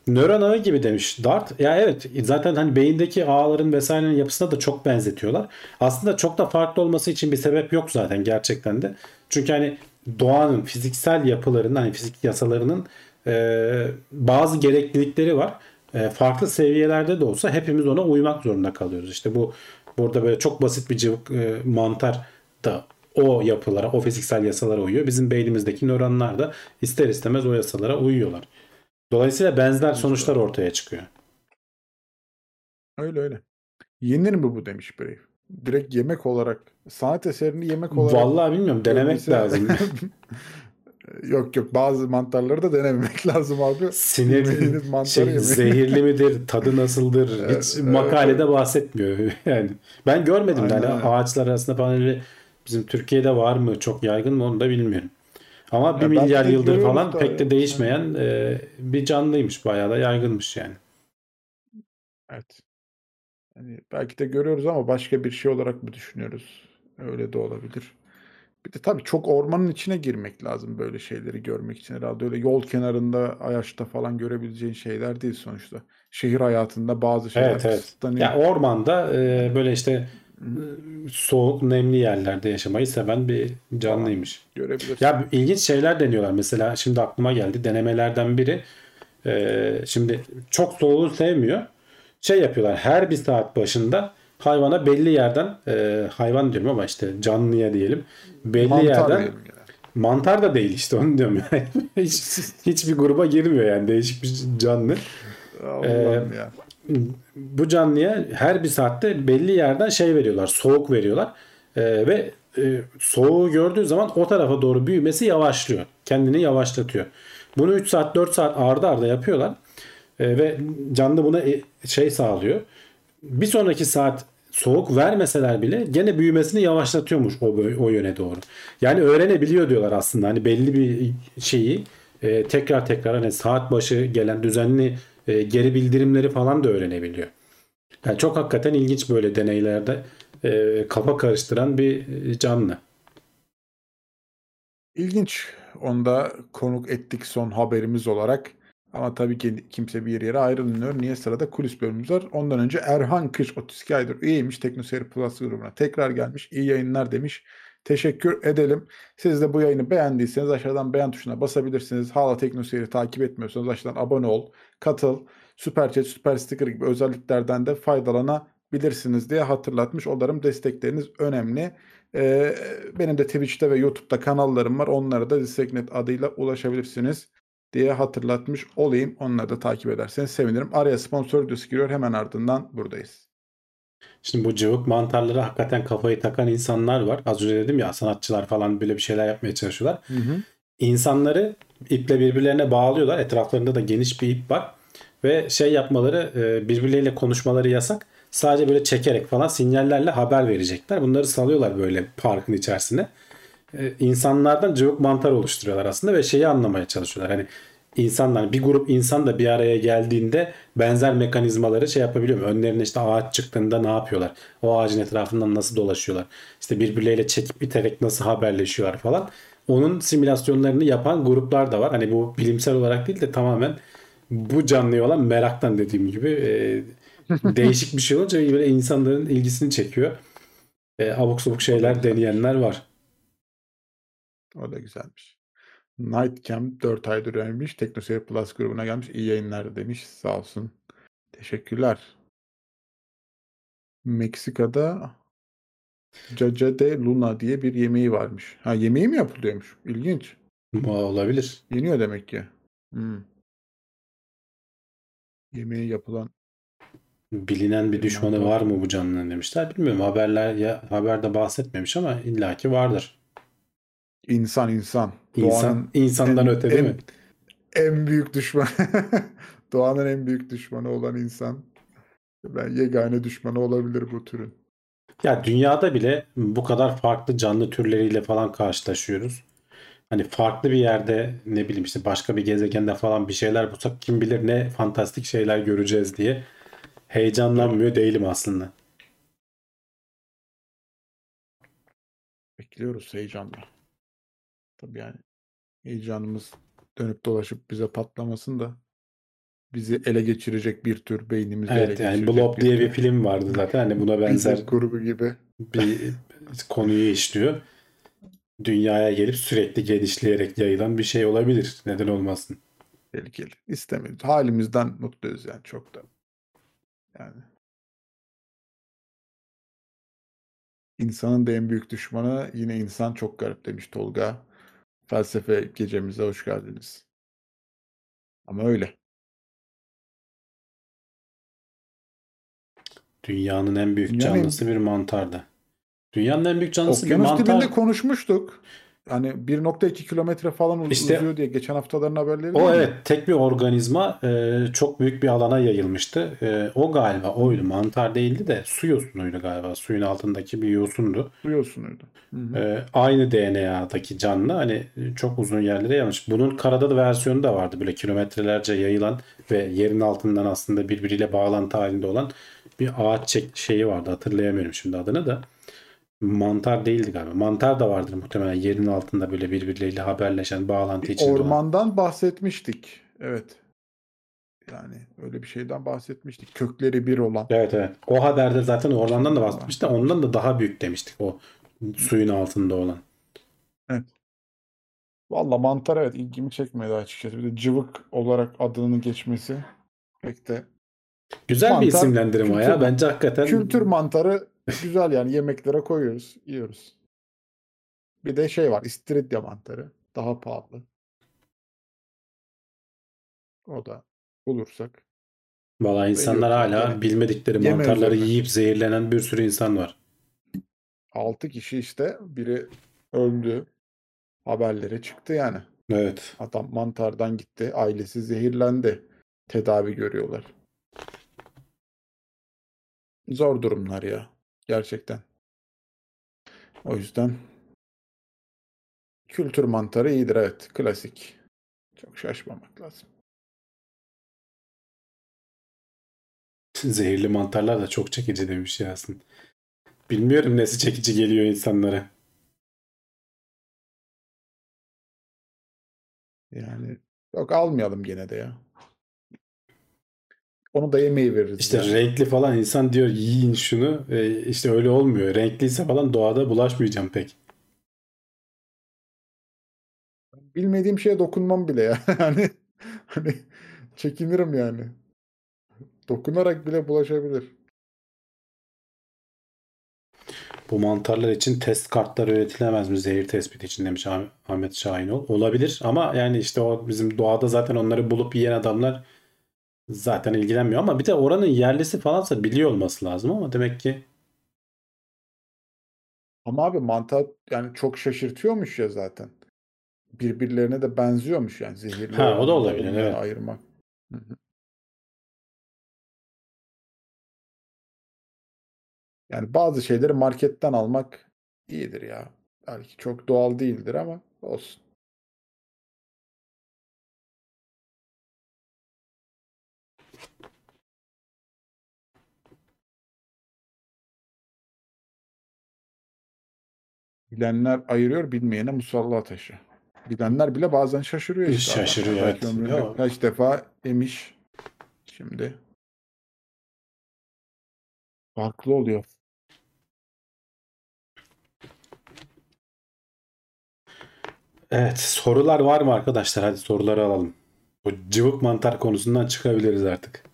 Nöron ağı gibi demiş Dart. Ya evet zaten hani beyindeki ağların vesairenin yapısına da çok benzetiyorlar. Aslında çok da farklı olması için bir sebep yok zaten gerçekten de. Çünkü hani doğanın fiziksel yapılarının hani fizik yasalarının e, bazı gereklilikleri var. E, farklı seviyelerde de olsa hepimiz ona uymak zorunda kalıyoruz. İşte bu burada böyle çok basit bir cıvık e, mantar da o yapılara, o fiziksel yasalara uyuyor. Bizim beynimizdeki nöronlar da ister istemez o yasalara uyuyorlar. Dolayısıyla benzer sonuçlar ortaya çıkıyor. Öyle öyle. Yenir mi bu demiş Brave. Direkt yemek olarak sanat eserini yemek olarak Vallahi bilmiyorum denemek lazım. yok yok bazı mantarları da denememek lazım abi. Sinir şey, yemeyin. zehirli midir, tadı nasıldır hiç makalede bahsetmiyor. Yani ben görmedim Aynen öyle. ağaçlar arasında falan öyle bizim Türkiye'de var mı, çok yaygın mı onu da bilmiyorum. Ama bir Ya milyar yıldır falan da pek de değişmeyen e, bir canlıymış. Bayağı da yaygınmış yani. Evet. Hani belki de görüyoruz ama başka bir şey olarak mı düşünüyoruz? Öyle de olabilir. Bir de tabii çok ormanın içine girmek lazım böyle şeyleri görmek için herhalde. Öyle yol kenarında, Ayaş'ta falan görebileceğin şeyler değil sonuçta. Şehir hayatında bazı şeyler Evet evet. kısıtlanıyor. Ya ormanda e, böyle işte soğuk nemli yerlerde yaşamayı seven bir canlıymış. Görebilirsin. Ya ilginç şeyler deniyorlar. Mesela şimdi aklıma geldi. Denemelerden biri e, şimdi çok soğuğu sevmiyor. Şey yapıyorlar. Her bir saat başında hayvana belli yerden e, hayvan diyorum ama işte canlıya diyelim. Belli Mantar yerden yani. mantar da değil işte onu diyorum. Yani. Hiç, hiçbir gruba girmiyor yani. Değişik bir canlı. Allah'ım ya. Bu canlıya her bir saatte belli yerden şey veriyorlar. Soğuk veriyorlar. Ee, ve e, soğuğu gördüğü zaman o tarafa doğru büyümesi yavaşlıyor. Kendini yavaşlatıyor. Bunu 3 saat 4 saat ardı arda yapıyorlar. Ee, ve canlı buna e, şey sağlıyor. Bir sonraki saat soğuk vermeseler bile gene büyümesini yavaşlatıyormuş o, o yöne doğru. Yani öğrenebiliyor diyorlar aslında. Hani belli bir şeyi e, tekrar tekrar hani saat başı gelen düzenli e, geri bildirimleri falan da öğrenebiliyor. Yani çok hakikaten ilginç böyle deneylerde e, kafa karıştıran bir e, canlı. İlginç. Onu da konuk ettik son haberimiz olarak. Ama tabii ki kimse bir yere ayrılmıyor. Niye sırada kulis bölümümüz var. Ondan önce Erhan Kış 32 aydır üyeymiş Teknoseyir Plus grubuna. Tekrar gelmiş. İyi yayınlar demiş. Teşekkür edelim. Siz de bu yayını beğendiyseniz aşağıdan beğen tuşuna basabilirsiniz. Hala Teknoseyir'i takip etmiyorsanız aşağıdan abone ol, katıl, süper chat, süper sticker gibi özelliklerden de faydalanabilirsiniz diye hatırlatmış olarım. Destekleriniz önemli. Ee, benim de Twitch'te ve YouTube'da kanallarım var. Onlara da Disteknet adıyla ulaşabilirsiniz diye hatırlatmış olayım. Onları da takip ederseniz sevinirim. Araya sponsor videosu giriyor. Hemen ardından buradayız. Şimdi bu cıvık mantarlara hakikaten kafayı takan insanlar var. Az önce dedim ya sanatçılar falan böyle bir şeyler yapmaya çalışıyorlar. Hı hı. İnsanları iple birbirlerine bağlıyorlar. Etraflarında da geniş bir ip var. Ve şey yapmaları e, birbirleriyle konuşmaları yasak. Sadece böyle çekerek falan sinyallerle haber verecekler. Bunları salıyorlar böyle parkın içerisine. E, insanlardan cıvık mantar oluşturuyorlar aslında ve şeyi anlamaya çalışıyorlar. Hani insanlar bir grup insan da bir araya geldiğinde benzer mekanizmaları şey yapabiliyor mu? Önlerine işte ağaç çıktığında ne yapıyorlar? O ağacın etrafından nasıl dolaşıyorlar? İşte birbirleriyle çekip iterek nasıl haberleşiyorlar falan. Onun simülasyonlarını yapan gruplar da var. Hani bu bilimsel olarak değil de tamamen bu canlıya olan meraktan dediğim gibi e, değişik bir şey olunca böyle insanların ilgisini çekiyor. E, abuk sabuk şeyler deneyenler var. O da güzelmiş. Nightcam 4 aydır öğrenmiş. Teknoseyir Plus grubuna gelmiş. İyi yayınlar demiş. Sağ olsun. Teşekkürler. Meksika'da Caca de Luna diye bir yemeği varmış. Ha yemeği mi yapılıyormuş? İlginç. Bu olabilir. Yeniyor demek ki. Hmm. Yemeği yapılan Bilinen bir düşmanı var mı bu canlının demişler. Bilmiyorum haberler ya haberde bahsetmemiş ama illaki vardır. insan insan. İnsan insandan en- öte değil en- mi? en büyük düşman. Doğanın en büyük düşmanı olan insan. Ben yegane düşmanı olabilir bu türün. Ya dünyada bile bu kadar farklı canlı türleriyle falan karşılaşıyoruz. Hani farklı bir yerde ne bileyim işte başka bir gezegende falan bir şeyler bulsak kim bilir ne fantastik şeyler göreceğiz diye heyecanlanmıyor değilim aslında. Bekliyoruz heyecanla. Tabii yani heyecanımız dönüp dolaşıp bize patlamasın da bizi ele geçirecek bir tür beynimizi ele Evet yani geçirecek Blob diye bir tür film vardı zaten. Hani buna benzer bilim kurgu gibi. bir konuyu işliyor. Dünyaya gelip sürekli genişleyerek yayılan bir şey olabilir. Neden olmasın? Tehlikeli. İstemiyoruz. Halimizden mutluyuz yani çok da. Yani. İnsanın da en büyük düşmanı yine insan çok garip demiş Tolga. Felsefe gecemize hoş geldiniz. Ama öyle. Dünyanın en büyük Dünyanın en- canlısı bir mantardı. Dünyanın en büyük canlısı bir Okyanus mantar. dibinde konuşmuştuk. Hani 1.2 kilometre falan İşte- uzuyor diye geçen haftaların haberleri O değil mi? evet tek bir organizma e, çok büyük bir alana yayılmıştı. E, o galiba oydu. Mantar değildi de su yosunuydu galiba. Suyun altındaki bir yosundu. Duyuyorsunuydu. Hı hı. E, aynı DNA'daki canlı hani çok uzun yerlere yayılmış. Bunun karada da versiyonu da vardı. Böyle kilometrelerce yayılan ve yerin altından aslında birbiriyle bağlantı halinde olan bir ağaç şeyi vardı. Hatırlayamıyorum şimdi adını da. Mantar değildi galiba. Mantar da vardır muhtemelen yerin altında böyle birbirleriyle haberleşen bağlantı Bir içinde olan. ormandan bahsetmiştik. Evet. Yani öyle bir şeyden bahsetmiştik. Kökleri bir olan. Evet evet. O haberde zaten ormandan da bahsetmiş de ondan da daha büyük demiştik o suyun altında olan. Valla mantar evet ilgimi çekmedi açıkçası. Bir de cıvık olarak adının geçmesi pek de. Güzel bir Mantar, isimlendirme o ya. kültür- Bence hakikaten Kültür mantarı güzel yani yemeklere koyuyoruz, yiyoruz. Bir de şey var, istiridye mantarı. Daha pahalı. O da bulursak. Valla insanlar hala Yani bilmedikleri yeme mantarları üzerine. yiyip zehirlenen bir sürü insan var. 6 kişi işte biri öldü. Haberlere çıktı yani. Evet. Adam mantardan gitti. Ailesi zehirlendi. Tedavi görüyorlar. Zor durumlar ya. Gerçekten. O yüzden kültür mantarı iyidir evet. Klasik. Çok şaşmamak lazım. Zehirli mantarlar da çok çekici demiş Yasin. Bilmiyorum nesi çekici geliyor insanlara. Yani yok almayalım gene de ya. Onu da yemeği veririz. İşte yani. renkli falan insan diyor yiyin şunu. E, işte öyle olmuyor. Renkliyse falan doğada bulaşmayacağım pek. Bilmediğim şeye dokunmam bile ya. Yani hani çekinirim yani. Dokunarak bile bulaşabilir. Bu mantarlar için test kartları üretilemez mi zehir tespiti için demiş Ah- Ahmet Şahinol. Olabilir ama yani işte o bizim doğada zaten onları bulup yiyen adamlar zaten ilgilenmiyor ama bir de oranın yerlisi falansa biliyor olması lazım ama demek ki Ama abi mantar yani çok şaşırtıyormuş ya zaten. Birbirlerine de benziyormuş yani zehirli Ha, o da olabilir, evet. ayırmak. Hı hı. Yani bazı şeyleri marketten almak iyidir ya. Belki çok doğal değildir ama olsun. Bilenler ayırıyor, bilmeyene musalla taşı. Bilenler bile bazen şaşırıyor işte. adam. Şaşırıyor, Belki evet. ömründe Ya- kaç defa emiş. Şimdi farklı oluyor. evet sorular var mı arkadaşlar? Hadi soruları alalım. Bu cıvık mantar konusundan çıkabiliriz artık.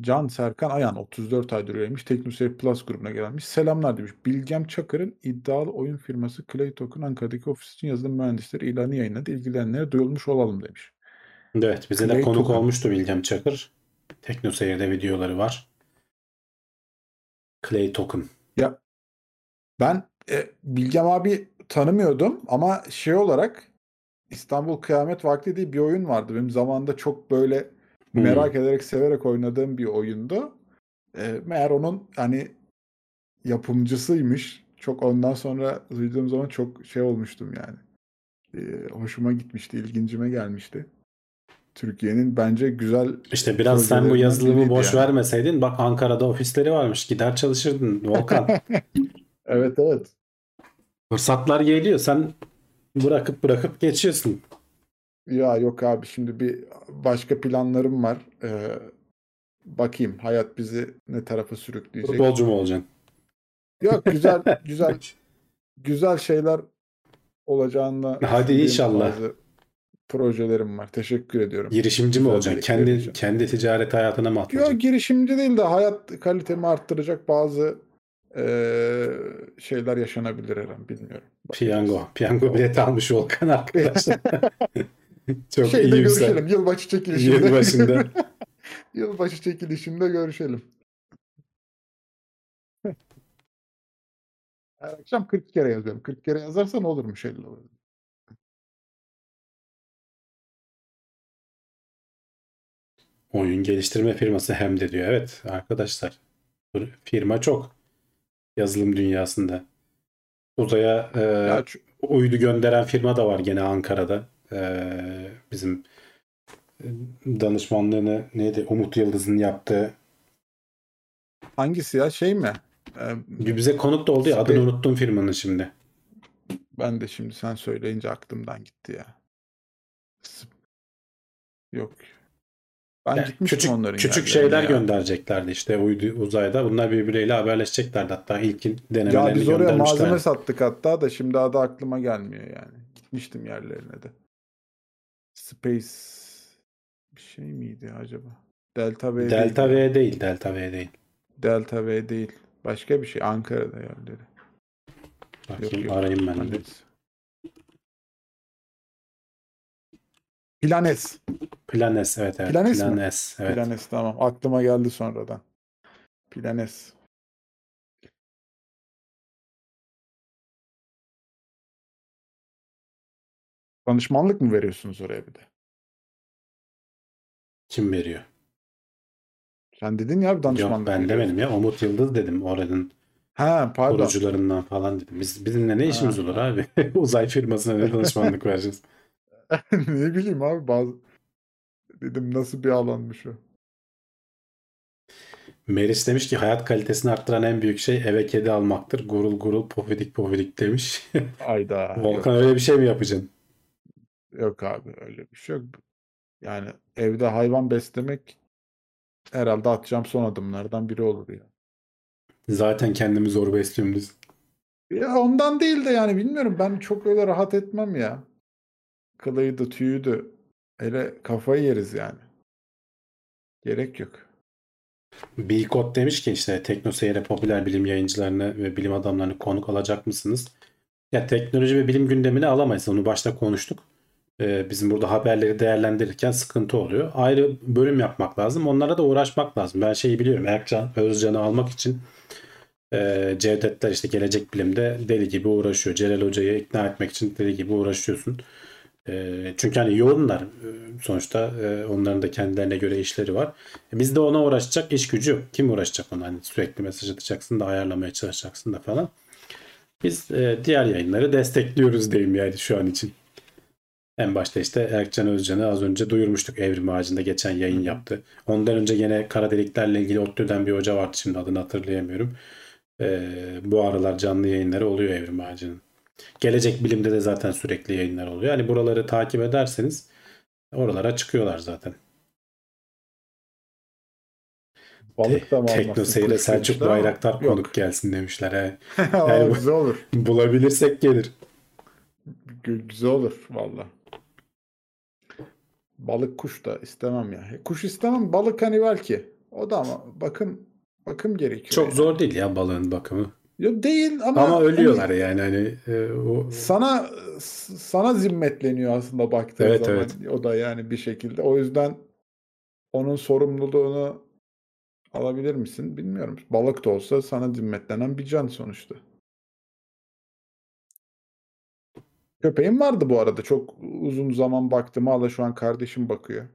Can Serkan Ayan 34 aydır üyeymiş. Teknoseyir Plus grubuna gelmiş. Selamlar demiş. Bilgem Çakır'ın iddialı oyun firması Claytok'un Ankara'daki ofis için yazılım mühendisleri ilanı yayınladı. İlgilenenlere duyulmuş olalım demiş. Evet bize de Clay konuk Token. olmuştu Bilgem Çakır. Tekno Seyir'de videoları var. Clay Token. Ben e, Bilgem abi tanımıyordum ama şey olarak İstanbul Kıyamet Vakti diye bir oyun vardı. Benim zamanında çok böyle Hmm. merak ederek severek oynadığım bir oyundu. E, meğer onun hani yapımcısıymış. Çok ondan sonra duyduğum zaman çok şey olmuştum yani. E, hoşuma gitmişti, ilgincime gelmişti. Türkiye'nin bence güzel İşte biraz sen bu yazılımı boş yani. vermeseydin bak Ankara'da ofisleri varmış. Gider çalışırdın Volkan. Evet evet. Fırsatlar geliyor. Sen bırakıp bırakıp geçiyorsun. Ya yok abi şimdi bir başka planlarım var. Ee, bakayım hayat bizi ne tarafa sürükleyecek. Futbolcu mu olacaksın? Yok güzel güzel güzel şeyler olacağını Hadi inşallah. projelerim var. Teşekkür ediyorum. Girişimci mi Güzel olacaksın? Kendi edeceğim. kendi ticaret hayatına mı atılacaksın? Yok girişimci değil de hayat kalitemi arttıracak bazı eee, şeyler yaşanabilir her an bilmiyorum. Piyango. Piyango bileti almış Volkan arkadaşlar. Çok Şeyde iyi görüşelim. Yılbaşı çekilişinde. Yılbaşında. Yılbaşı çekilişinde görüşelim. Her akşam 40 kere yazıyorum. 40 kere yazarsan olurmuş 50 olur. Oyun geliştirme firması hem de diyor. Evet arkadaşlar. Firma çok. Yazılım dünyasında. Uzaya e, Ya uydu gönderen firma da var gene Ankara'da. E, bizim e, danışmanlığını neydi? Umut Yıldız'ın yaptığı. hangisi ya şey mi? Ee, Bize konuk da oldu ya. Adını unuttum firmanın şimdi. ben de şimdi sen söyleyince aklımdan gitti ya. Yok. Ben Yani gitmiştim küçük onların küçük şeyler ya. göndereceklerdi işte uydu uzayda. Bunlar birbirleriyle haberleşeceklerdi. Hatta ilk Ya denemelerini biz oraya malzeme sattık hatta da şimdi adı aklıma gelmiyor yani. Gitmiştim yerlerine de. Space bir şey miydi acaba? Delta V değil Delta ya. V değil, Delta V değil. Delta V değil. Başka bir şey. Ankara'da yerleri. Bakayım yok. arayayım ben. de. Planes. Planes. Evet evet. Planes mi? Planes evet. Planes tamam. Aklıma geldi sonradan. Planes. Danışmanlık mı veriyorsunuz oraya bir de? Kim veriyor? Sen dedin ya bir danışmanlık Yok ben veriyoruz. demedim ya. Umut Yıldız dedim. Oranın Ha pardon. kurucularından falan dedim. Biz, bizimle ne işimiz Ha. olur abi? Uzay firmasına ne danışmanlık vereceğiz? ne bileyim abi bazı dedim nasıl bir alanmış o. Meriç demiş ki hayat kalitesini arttıran en büyük şey eve kedi almaktır. Gurul gurul pofidik pofidik demiş. Ayda. Volkan öyle bir şey mi yapacaksın? Yok abi öyle bir şey yok. Yani evde hayvan beslemek herhalde atacağım son adımlardan biri olur ya. Zaten kendimi zor besliyorum biz. Ya ondan değil de yani bilmiyorum ben çok öyle rahat etmem ya. Kılıydı tüyüydü. Hele kafayı yeriz yani. Gerek yok. Bikot demiş ki işte TeknoSeyir'e popüler bilim yayıncılarını ve bilim adamlarını konuk alacak mısınız? Ya teknoloji ve bilim gündemine alamayız. Onu başta konuştuk. Ee, bizim burada haberleri değerlendirirken sıkıntı oluyor. Ayrı bölüm yapmak lazım. Onlara da uğraşmak lazım. Ben şeyi biliyorum. Erkcan Özcan'ı almak için e, Cevdetler işte gelecek bilimde deli gibi uğraşıyor. Celal Hoca'yı ikna etmek için deli gibi uğraşıyorsun. E, çünkü hani yoğunlar. E, Sonuçta onların da kendilerine göre işleri var. E, Bizde ona uğraşacak iş gücü yok. Kim uğraşacak ona? Hani sürekli mesaj atacaksın da ayarlamaya çalışacaksın da falan. Biz diğer yayınları destekliyoruz diyeyim yani şu an için. En başta işte Erkcan Özcan'ı az önce duyurmuştuk Evrim Ağacı'nda geçen yayın yaptı. Ondan önce gene kara deliklerle ilgili ODTÜ'den bir hoca vardı şimdi adını hatırlayamıyorum. E, bu aralar canlı yayınları oluyor Evrim Ağacı'nın. Gelecek bilimde de zaten sürekli yayınlar oluyor. Hani buraları takip ederseniz oralara çıkıyorlar zaten. Balık da mı Tekno? Seyir'e Selçuk ama Bayraktar yok. konuk gelsin demişler. He. Yani güzel olur. Bulabilirsek gelir. Gü- Güzel olur valla. Balık kuş da istemem ya. Kuş istemem balık hani belki. O da ama bakım bakım gerekiyor. Çok yani. zor değil ya balığın bakımı. Yo, değil ama Ama hani ölüyorlar yani hani e, o sana sana zimmetleniyor aslında baktığın Evet, zaman. evet. O da yani bir şekilde. O yüzden onun sorumluluğunu alabilir misin bilmiyorum. Balık da olsa sana zimmetlenen bir can sonuçta. Köpeğim vardı bu arada. Çok uzun zaman baktım. Hala şu an kardeşim bakıyor.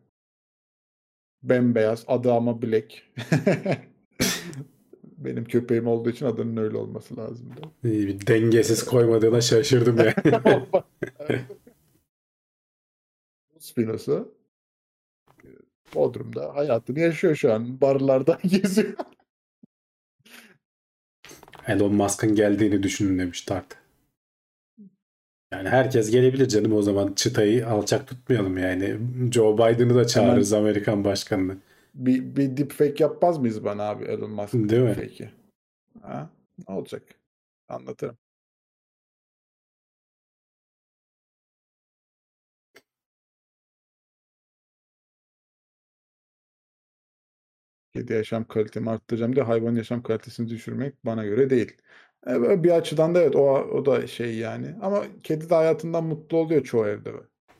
Bembeyaz. Adı ama Black. Benim köpeğim olduğu için adının öyle olması lazımdı. e, bir dengesiz koymadığına şaşırdım ya. Spinoza Bodrum'da hayatını yaşıyor şu an. Barlarda geziyor. Elon Musk'ın geldiğini düşünün demiş Tart. Yani herkes gelebilir canım o zaman çıtayı alçak tutmayalım yani. Joe Biden'ı da çağırırız Amerikan başkanını. Bir, bir deepfake yapmaz mıyız bana abi Elon Musk Değil mi? Ha? Ne olacak? Anlatırım. Kedi yaşam kalitemi arttıracağım diye hayvan yaşam kalitesini düşürmek bana göre değil. E, böyle bir açıdan da evet o, o da şey yani. Ama kedi de hayatından mutlu oluyor çoğu evde.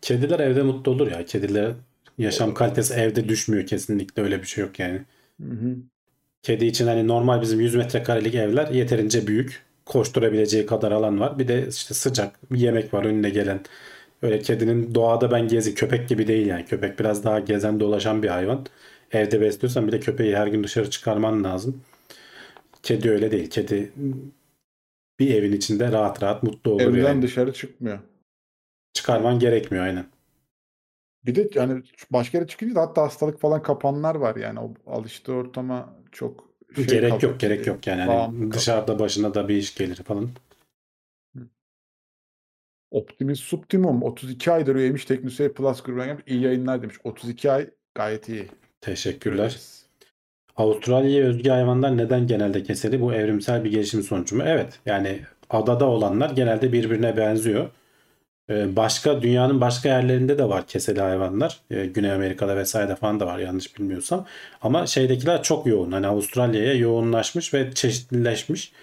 Kediler evde mutlu olur ya. Kediler yaşam kalitesi evde düşmüyor kesinlikle öyle bir şey yok yani. Hı hı. Kedi için hani normal bizim 100 metrekarelik evler yeterince büyük. Koşturabileceği kadar alan var. Bir de işte sıcak bir yemek var önüne gelen. Öyle kedinin doğada ben gezi köpek gibi değil yani. Köpek biraz daha gezen dolaşan bir hayvan. Evde besliyorsan bir de köpeği her gün dışarı çıkarman lazım. Kedi öyle değil. Kedi bir evin içinde rahat rahat mutlu olur Evden yani. dışarı çıkmıyor. Çıkarman gerekmiyor aynen. Bir de yani başka yere çıkınca da hatta hastalık falan kapanlar var yani o alıştığı ortama çok şey gerek kalıyor, yok gerek yok yani. Hani dışarıda başına da bir iş gelir falan. Optimus Subtimum 32 aydır üyemiş Teknoseyir Plus grubuna. İyi yayınlar demiş. 32 ay gayet iyi. Teşekkürler. Avustralya'ya özgü hayvanlar neden genelde keseli? Bu evrimsel bir gelişim sonucu mu? Evet. Yani adada olanlar genelde birbirine benziyor. Ee, Başka dünyanın başka yerlerinde de var keseli hayvanlar. Ee, Güney Amerika'da vesaire falan da var yanlış bilmiyorsam. Ama şeydekiler çok yoğun. Hani Avustralya'ya yoğunlaşmış ve çeşitlileşmiş.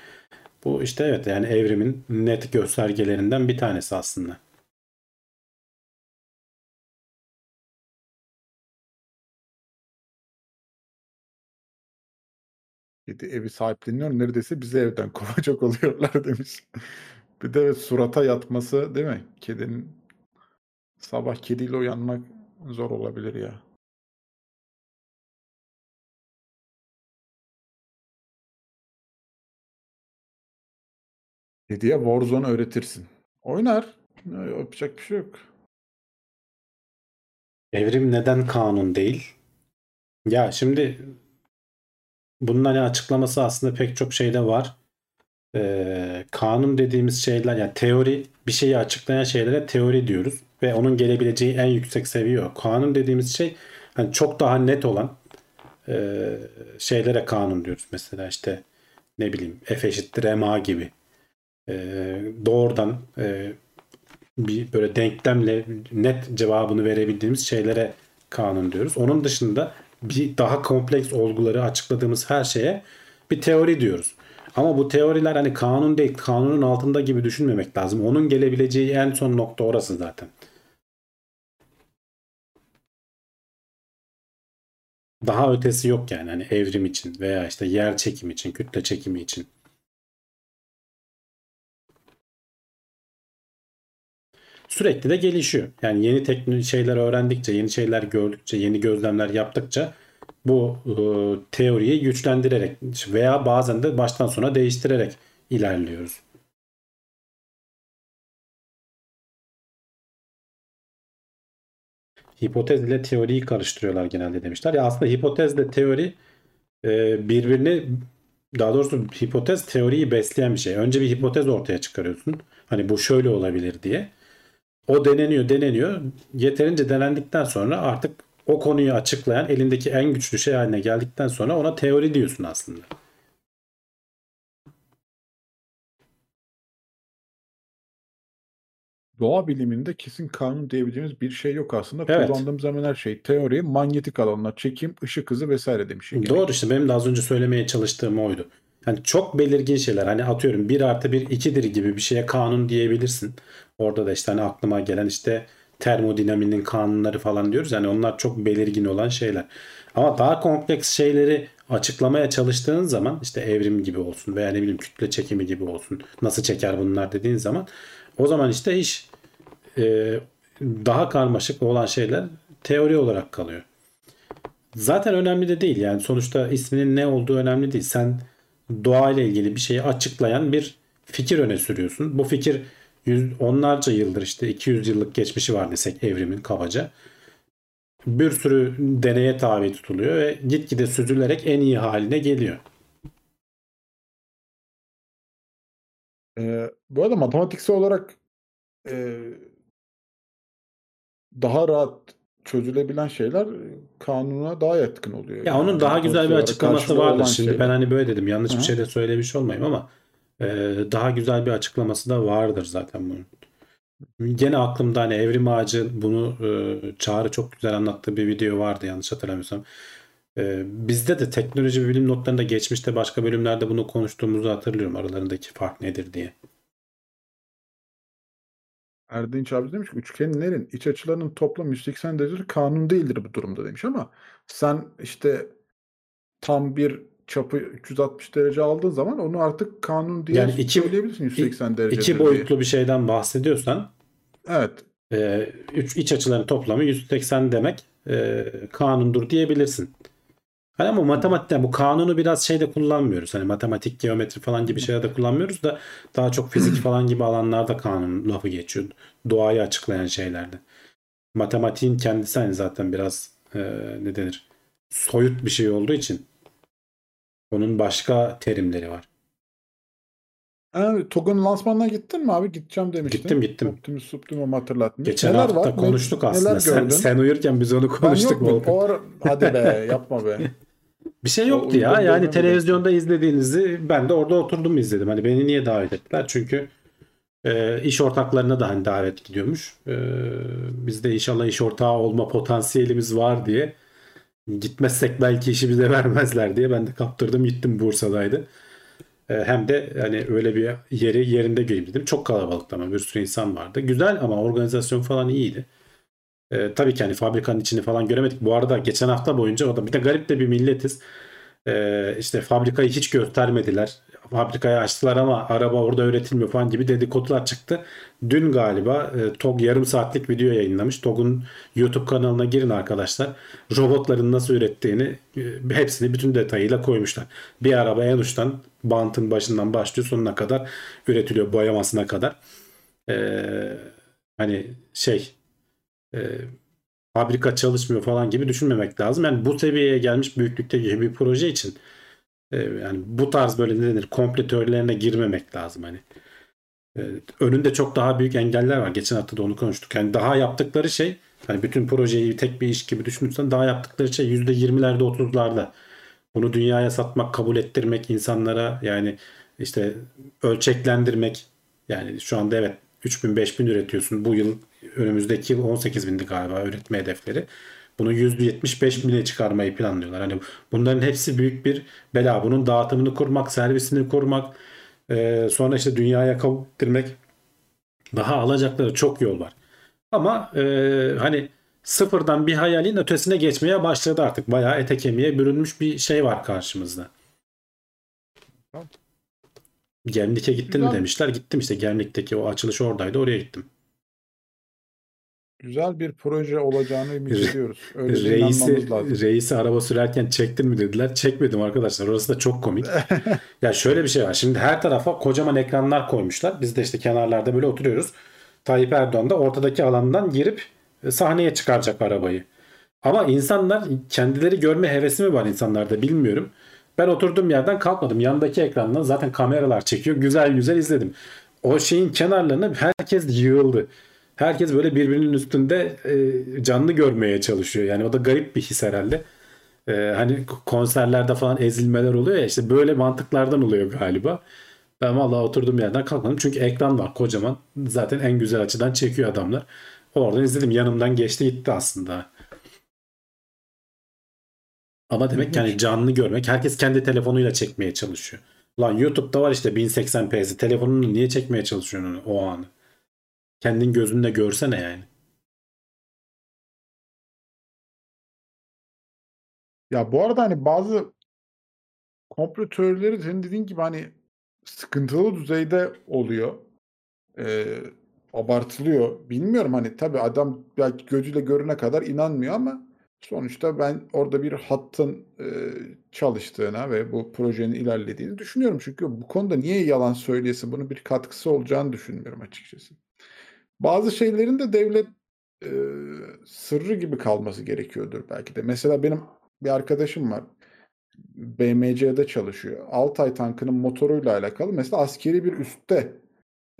Bu işte evet yani evrimin net göstergelerinden bir tanesi aslında. Kedi evi sahipleniyor. Neredeyse bizi evden kovacak oluyorlar demiş. Bir de surata yatması değil mi? Kedinin sabah kediyle uyanmak zor olabilir ya. Kediye Warzone öğretirsin. Oynar. Yapacak bir şey yok. Evrim neden kanun değil? Ya şimdi bunun hani açıklaması aslında pek çok şeyde var. Ee, kanun dediğimiz şeyler yani teori bir şeyi açıklayan şeylere teori diyoruz ve onun gelebileceği en yüksek seviye. Kanun dediğimiz şey hani çok daha net olan e, şeylere kanun diyoruz. Mesela işte ne bileyim F eşittir ma gibi. Ee, doğrudan e, bir böyle denklemle net cevabını verebildiğimiz şeylere kanun diyoruz. Onun dışında bir daha kompleks olguları açıkladığımız her şeye bir teori diyoruz. Ama bu teoriler hani kanun değil, kanunun altında gibi düşünmemek lazım. Onun gelebileceği en son nokta orası zaten. Daha ötesi yok yani hani evrim için veya işte yer çekimi için, kütle çekimi için. Sürekli de gelişiyor. Yani yeni teknoloji şeyler öğrendikçe, yeni şeyler gördükçe, yeni gözlemler yaptıkça bu e, teoriyi güçlendirerek veya bazen de baştan sona değiştirerek ilerliyoruz. Hipotez ile teoriyi karıştırıyorlar genelde demişler. Ya aslında hipotezle teori e, birbirini daha doğrusu hipotez teoriyi besleyen bir şey. Önce bir hipotez ortaya çıkarıyorsun. Hani bu şöyle olabilir diye. O deneniyor, deneniyor. Yeterince denendikten sonra artık o konuyu açıklayan elindeki en güçlü şey haline geldikten sonra ona teori diyorsun aslında. Doğa biliminde kesin kanun diyebileceğimiz bir şey yok aslında. Evet. Kullandığım zaman her şey teori, manyetik alanlar, çekim, ışık hızı vesaire demiş. Doğru işte benim de az önce söylemeye çalıştığım oydu. Hani çok belirgin şeyler hani atıyorum 1 artı 1 2'dir gibi bir şeye kanun diyebilirsin. Orada da işte hani aklıma gelen işte termodinaminin kanunları falan diyoruz. Yani onlar çok belirgin olan şeyler. Ama daha kompleks şeyleri açıklamaya çalıştığın zaman işte evrim gibi olsun veya ne bileyim kütle çekimi gibi olsun. Nasıl çeker bunlar dediğin zaman o zaman işte iş e, daha karmaşık olan şeyler teori olarak kalıyor. Zaten önemli de değil yani sonuçta isminin ne olduğu önemli değil. Sen doğayla ilgili bir şeyi açıklayan bir fikir öne sürüyorsun. Bu fikir yüz, onlarca yıldır işte 200 yıllık geçmişi var desek evrimin kabaca. Bir sürü deneye tabi tutuluyor ve gitgide süzülerek en iyi haline geliyor. Ee, bu arada matematiksel olarak eee, daha rahat çözülebilen şeyler kanuna daha yatkın oluyor. Ya onun Yani daha güzel bir açıklaması vardır. Şimdi ben şeyler. hani böyle dedim. Yanlış Hı bir şey de söylemiş olmayayım ama e, daha güzel bir açıklaması da vardır zaten bunun. Gene aklımda hani Evrim Ağacı bunu e, Çağrı çok güzel anlattığı bir video vardı yanlış hatırlamıyorsam. E, bizde de teknoloji ve bilim notlarında geçmişte başka bölümlerde bunu konuştuğumuzu hatırlıyorum. Aralarındaki fark nedir diye. Erdinç abi demiş ki üçgenlerin iç açılarının toplam 180 derece kanun değildir bu durumda demiş ama sen işte tam bir çapı 360 derece aldığın zaman onu artık kanun diye Yani iki- söyleyebilirsin 180 derece İki boyutlu bir şeyden bahsediyorsan Evet. e, üç iç açıların toplamı 180 demek e, kanundur diyebilirsin. Hani ama matematikten bu kanunu biraz şeyde kullanmıyoruz. Hani matematik, geometri falan gibi şeylerde kullanmıyoruz da daha çok fizik falan gibi alanlarda kanun lafı geçiyor. Doğayı açıklayan şeylerde. Matematiğin kendisi hani zaten biraz e, ne denir? Soyut bir şey olduğu için onun başka terimleri var. Yani TOG'un lansmanına gittin mi abi? Gideceğim demiştin. Gittim, gittim. Optimus Subtimum hatırlatmış. Geçen Neler hafta var? Ne- konuştuk aslında. Neler Sen, sen uyurken biz onu ben konuştuk. yok muydum? Volkan. O ara... Hadi be yapma be. Bir şey O yoktu ya. Yani televizyonda izlediğinizi ben de orada oturdum izledim. Hani beni niye davet ettiler? Çünkü e, iş ortaklarına da hani davet gidiyormuş. E, biz de inşallah iş ortağı olma potansiyelimiz var diye gitmezsek belki işi bize vermezler diye ben de kaptırdım gittim Bursa'daydı. E, hem de hani öyle bir yeri yerinde göreyim dedim. Çok kalabalıktı ama bir sürü insan vardı. Güzel ama organizasyon falan iyiydi. E, tabii ki hani fabrikanın içini falan göremedik. Bu arada geçen hafta boyunca o da bir de garip de bir milletiz. E, işte fabrikayı hiç göstermediler. Fabrikayı açtılar ama araba orada üretilmiyor falan gibi dedikodular çıktı. Dün galiba e, TOG yarım saatlik video yayınlamış. TOG'un YouTube kanalına girin arkadaşlar. Robotların nasıl ürettiğini e, hepsini bütün detayıyla koymuşlar. Bir araba en uçtan bantın başından başlıyor sonuna kadar üretiliyor boyamasına kadar. E, hani şey e, fabrika çalışmıyor falan gibi düşünmemek lazım. Yani bu seviyeye gelmiş büyüklükteki bir proje için e, yani bu tarz böyle ne denir komple teorilerine girmemek lazım hani. E, önünde çok daha büyük engeller var. Geçen hafta da onu konuştuk. Yani daha yaptıkları şey hani bütün projeyi tek bir iş gibi düşünürsen daha yaptıkları şey %20'lerde 30'larda. Bunu dünyaya satmak, kabul ettirmek insanlara yani işte ölçeklendirmek yani şu anda evet 3000 5000 üretiyorsun. Bu yıl önümüzdeki yıl 18 bindi galiba üretme hedefleri. Bunu %75 bine çıkarmayı planlıyorlar. Hani bunların hepsi büyük bir bela. Bunun dağıtımını kurmak, servisini kurmak, e, sonra işte dünyaya kabul ettirmek. Daha alacakları çok yol var. Ama e, hani sıfırdan bir hayalin ötesine geçmeye başladı artık. Bayağı ete kemiğe bürünmüş bir şey var karşımızda. Gemlik'e gittin mi demişler. Gittim işte Gemlik'teki o açılış oradaydı. Oraya gittim. Güzel bir proje olacağını ümit ediyoruz. Öyle Reisi, lazım. reisi araba sürerken çektin mi dediler. Çekmedim arkadaşlar. Orası da çok komik. ya şöyle bir şey var. Şimdi her tarafa kocaman ekranlar koymuşlar. Biz de işte kenarlarda böyle oturuyoruz. Tayyip Erdoğan da ortadaki alandan girip e, sahneye çıkaracak arabayı. Ama insanlar kendileri görme hevesi mi var insanlarda bilmiyorum. Ben oturduğum yerden kalkmadım. Yandaki ekrandan zaten kameralar çekiyor. Güzel güzel izledim. O şeyin kenarlarına herkes yığıldı. Herkes böyle birbirinin üstünde e, canlı görmeye çalışıyor. Yani o da garip bir his herhalde. E, hani konserlerde falan ezilmeler oluyor ya işte böyle mantıklardan oluyor galiba. Ben vallahi oturduğum yerden kalkmadım. Çünkü ekran var kocaman. Zaten en güzel açıdan çekiyor adamlar. Oradan izledim. Yanımdan geçti gitti aslında. Ama demek ki hani canlı görmek. Herkes kendi telefonuyla çekmeye çalışıyor. Ulan YouTube'da var işte 1080p'si. Telefonunu niye çekmeye çalışıyorsun o anı? Kendin gözünle görsene yani. Ya bu arada hani bazı komplo teorileri senin dediğin gibi hani sıkıntılı düzeyde oluyor. Ee, abartılıyor. Bilmiyorum hani tabii adam belki gözüyle görüne kadar inanmıyor ama sonuçta ben orada bir hattın e, çalıştığına ve bu projenin ilerlediğini düşünüyorum. Çünkü bu konuda niye yalan söyleyesin bunun bir katkısı olacağını düşünmüyorum açıkçası. Bazı şeylerin de devlet e, sırrı gibi kalması gerekiyordur belki de. Mesela benim bir arkadaşım var. BMC'de çalışıyor. Altay tankının motoruyla alakalı mesela askeri bir üste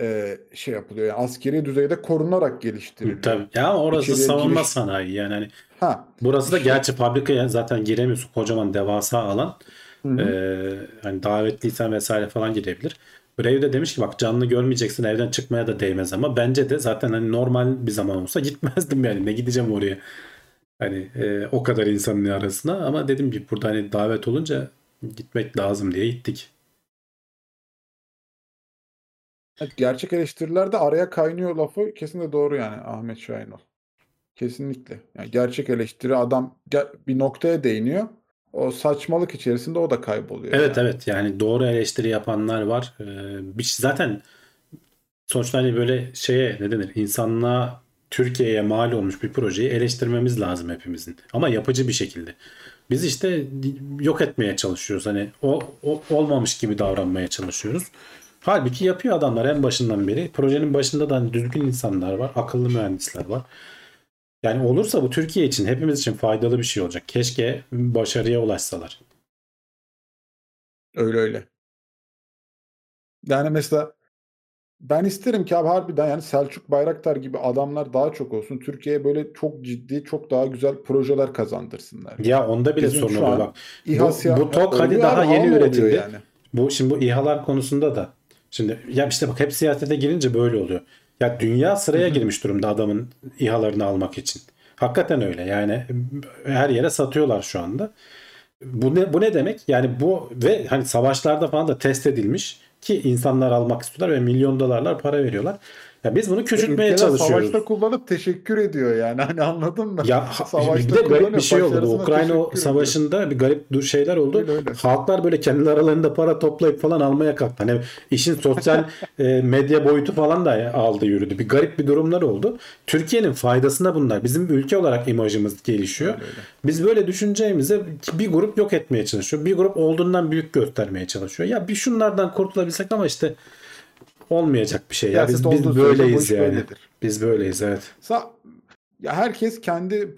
e, şey yapılıyor. Yani askeri düzeyde korunarak geliştiriliyor. Tabii. Ya orası İçeriye savunma giriş- sanayi yani hani Ha. burası da Şey- gerçi fabrikaya zaten giremiyorsun kocaman devasa alan. Hı hı. Ee, hani davetliysen vesaire falan gidebilir. Brave de demiş ki bak canlı görmeyeceksin evden çıkmaya da değmez ama bence de zaten hani normal bir zaman olsa gitmezdim yani ne gideceğim oraya. Hani e, o kadar insanın arasına ama dedim ki burada hani davet olunca gitmek lazım diye gittik. Gerçek eleştirilerde araya kaynıyor lafı kesinlikle doğru yani Ahmet Şahinol. Kesinlikle. Yani gerçek eleştiri adam bir noktaya değiniyor. O saçmalık içerisinde o da kayboluyor. Evet yani. evet yani doğru eleştiri yapanlar var. Ee, şey- zaten sonuçta hani böyle şeye ne denir insanlığa Türkiye'ye mal olmuş bir projeyi eleştirmemiz lazım hepimizin. Ama yapıcı bir şekilde. Biz işte yok etmeye çalışıyoruz. Hani o, o olmamış gibi davranmaya çalışıyoruz. Halbuki yapıyor adamlar en başından beri. Projenin başında da hani düzgün insanlar var, akıllı mühendisler var. Yani olursa bu Türkiye için, hepimiz için faydalı bir şey olacak. Keşke başarıya ulaşsalar. Öyle öyle. Yani mesela ben isterim ki abi harbiden yani Selçuk Bayraktar gibi adamlar daha çok olsun. Türkiye'ye böyle çok ciddi, çok daha güzel projeler kazandırsınlar. Ya onda bile Bizim sorun oluyor bak. İHA bu- bu TOK hadi daha abi, yeni üretildi. Yani. Bu şimdi bu İHA'lar konusunda da şimdi ya işte bak hep siyasete girince böyle oluyor. Ya dünya sıraya girmiş durumda adamın İHA'larını almak için. Hakikaten öyle. Yani her yere satıyorlar şu anda. Bu ne bu ne demek? Yani bu ve hani savaşlarda falan da test edilmiş ki insanlar almak istiyorlar ve milyon dolarlar para veriyorlar. Ya biz bunu küçültmeye çalışıyoruz. Savaşta kullanıp teşekkür ediyor yani. Hani anladın mı? Ya Savaşta bir de garip bir şey oldu. Bu Ukrayna teşekkür ediyor. savaşında bir garip şeyler oldu. Öyle öyle. Halklar böyle kendi aralarında para toplayıp falan almaya kalktı. Hani işin sosyal e, medya boyutu falan da aldı yürüdü. Bir garip bir durumlar oldu. Türkiye'nin faydasına bunlar. Bizim ülke olarak imajımız gelişiyor. Öyle öyle. Biz böyle düşüneceğimize bir grup yok etmeye çalışıyor. Bir grup olduğundan büyük göstermeye çalışıyor. Ya bir şunlardan kurtulabilsek ama işte olmayacak bir şey. Ya biz, Siyaset biz böyleyiz yani. böyledir. Biz böyleyiz evet. Sa- ya herkes kendi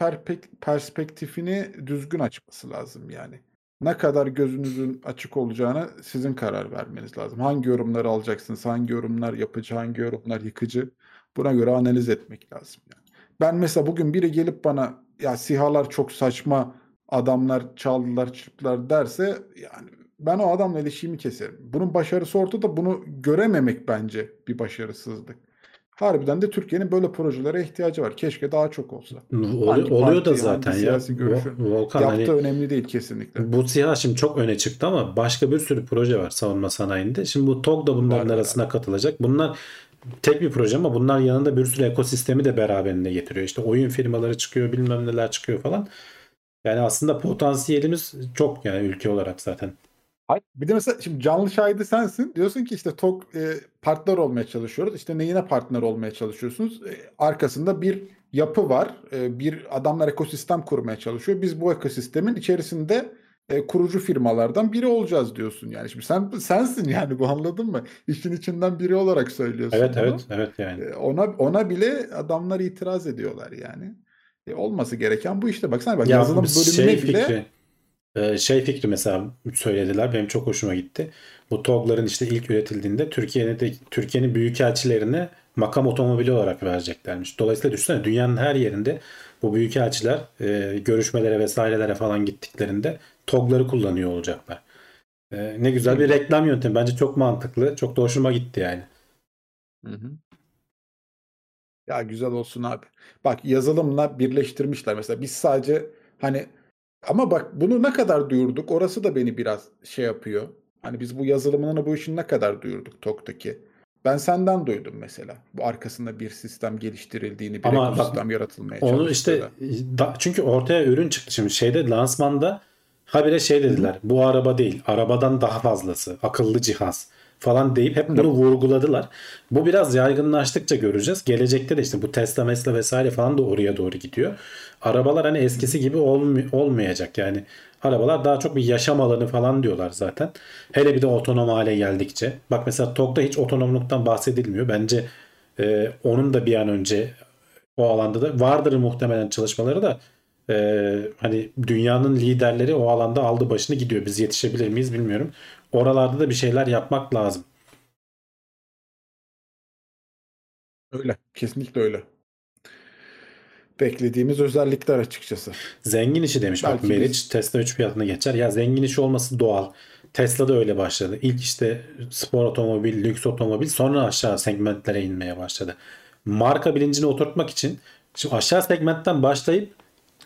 perspektifini düzgün açması lazım yani. Ne kadar gözünüzün açık olacağına sizin karar vermeniz lazım. Hangi yorumları alacaksınız, hangi yorumlar yapıcı, hangi yorumlar yıkıcı buna göre analiz etmek lazım yani. Ben mesela bugün biri gelip bana ya sihalar çok saçma adamlar çaldılar çırptılar derse yani ben o adamla ilişkimi keserim. Bunun başarısı ortada bunu görememek bence bir başarısızlık. Harbiden de Türkiye'nin böyle projelere ihtiyacı var. Keşke daha çok olsa. Oluyor, Hangi oluyor da zaten hangi ya. görüşün Volkan Yaptığı hani önemli değil kesinlikle. bu SİHA şimdi çok öne çıktı ama başka bir sürü proje var savunma sanayinde. Şimdi bu TOG da bunların Var, arasına katılacak. Bunlar tek bir proje ama bunlar yanında bir sürü ekosistemi de beraberinde getiriyor. İşte oyun firmaları çıkıyor, bilmem neler çıkıyor falan. Yani aslında potansiyelimiz çok yani ülke olarak zaten. Hayır, Bir de mesela şimdi canlı şahidi sensin. Diyorsun ki işte TOK e, partner olmaya çalışıyoruz. İşte neyine partner olmaya çalışıyorsunuz? E, arkasında bir yapı var. E, bir adamlar ekosistem kurmaya çalışıyor. Biz bu ekosistemin içerisinde e, kurucu firmalardan biri olacağız diyorsun yani. Şimdi sen sensin yani bu anladın mı? İşin içinden biri olarak söylüyorsun Evet bunu. evet evet yani. E, Ona ona bile adamlar itiraz ediyorlar yani. E, olması gereken bu işte. Baksana bak Ya yazılım bölümüne şey bile fikri şey fikri mesela söylediler benim çok hoşuma gitti. Bu TOG'ların işte ilk üretildiğinde Türkiye'nin de Türkiye'nin büyükelçilerine makam otomobili olarak vereceklermiş. Dolayısıyla düşünsene dünyanın her yerinde bu büyükelçiler e, görüşmelere vesairelere falan gittiklerinde TOG'ları kullanıyor olacaklar. E, ne güzel bir reklam yöntemi. Bence çok mantıklı. Çok da hoşuma gitti yani. Hı hı. Ya güzel olsun abi. Bak yazılımla birleştirmişler mesela. Biz sadece hani ama bak bunu ne kadar duyurduk orası da beni biraz şey yapıyor. Hani biz bu yazılımını bu işin ne kadar duyurduk TOK'taki. Ben senden duydum mesela. Bu arkasında bir sistem geliştirildiğini, bir Ama ekosistem yaratılmaya Onu işte da- çünkü ortaya ürün çıktı şimdi şeyde lansmanda habire şey dediler. Bu araba değil, arabadan daha fazlası, akıllı cihaz falan deyip hep bunu vurguladılar. Bu biraz yaygınlaştıkça göreceğiz. Gelecekte de işte bu Tesla, Mesla vesaire falan da oraya doğru gidiyor. Arabalar hani eskisi gibi olm- olmayacak yani. Arabalar daha çok bir yaşam alanı falan diyorlar zaten. Hele bir de otonom hale geldikçe. Bak mesela TOG'da hiç otonomluktan bahsedilmiyor. Bence e, onun da bir an önce o alanda da vardır muhtemelen çalışmaları da e, hani dünyanın liderleri o alanda aldı başını gidiyor. Biz yetişebilir miyiz bilmiyorum. Oralarda da bir şeyler yapmak lazım. Öyle. Kesinlikle öyle. Beklediğimiz özellikler açıkçası. Zengin işi demiş bak Belki Meriç biz- Tesla 3 fiyatına geçer. Ya zengin işi olması doğal. Tesla da öyle başladı. İlk işte spor otomobil, lüks otomobil sonra aşağı segmentlere inmeye başladı. Marka bilincini oturtmak için şimdi aşağı segmentten başlayıp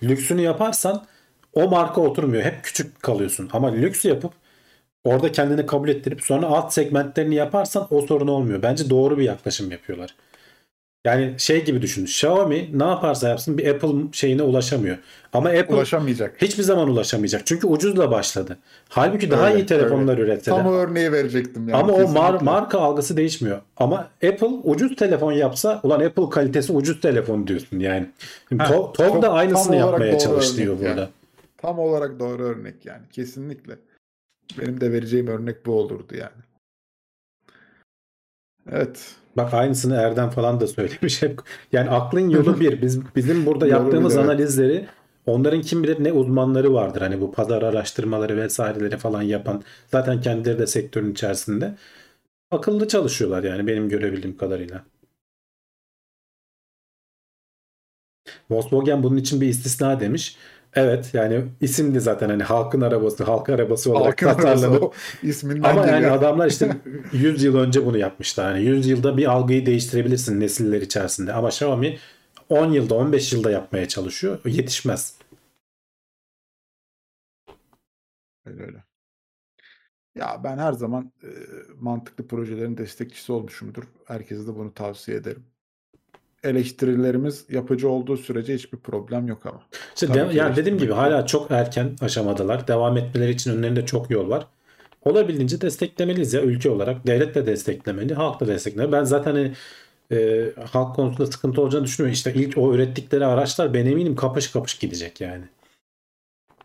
lüksünü yaparsan o marka oturmuyor. Hep küçük kalıyorsun. Ama lüks yapıp orada kendini kabul ettirip sonra alt segmentlerini yaparsan o sorun olmuyor. Bence doğru bir yaklaşım yapıyorlar. Yani şey gibi düşün. Xiaomi ne yaparsa yapsın bir Apple şeyine ulaşamıyor. Ama Apple Ulaşamayacak. hiçbir zaman ulaşamayacak. Çünkü ucuzla başladı. Halbuki daha Öyle, iyi telefonlar üretti. Tam o örneği verecektim. Yani. Ama o mar- Kesinlikle. marka algısı değişmiyor. Ama Apple ucuz telefon yapsa ulan Apple kalitesi ucuz telefon diyorsun yani. To- TOG çok- da aynısını yapmaya örnek burada. yani. Tam olarak doğru örnek yani. Kesinlikle. Benim de vereceğim örnek bu olurdu yani. Evet. Bak aynısını Erdem falan da söylemiş. Hep yani aklın yolu bir. Biz bizim burada yaptığımız bir, evet. analizleri onların kim bilir ne uzmanları vardır. Hani bu pazar araştırmaları vesaireleri falan yapan. Zaten kendileri de sektörün içerisinde. Akıllı çalışıyorlar yani benim görebildiğim kadarıyla. Volkswagen bunun için bir istisna demiş. Evet yani isimdi zaten hani halkın arabası, halk arabası olarak Halkın tasarlanıp o isminden ama yani adamlar işte 100 yıl önce bunu yapmışlar. Yani 100 yılda bir algıyı değiştirebilirsin nesiller içerisinde. Ama Xiaomi 10 yılda 15 yılda yapmaya çalışıyor. Yetişmez. Öyle öyle. Ya ben her zaman e, mantıklı projelerin destekçisi olmuşumdur. Herkese de bunu tavsiye ederim. Eleştirilerimiz yapıcı olduğu sürece hiçbir problem yok ama. İşte de- yani dediğim gibi hala çok erken aşamadalar. Devam etmeleri için önlerinde çok yol var. Olabildiğince desteklemeliyiz ya ülke olarak. Devlet de desteklemeli, halk da desteklemeli. Ben zaten hani, e, halk konusunda sıkıntı olacağını düşünmüyorum. İşte ilk o ürettikleri araçlar ben eminim kapış kapış gidecek yani.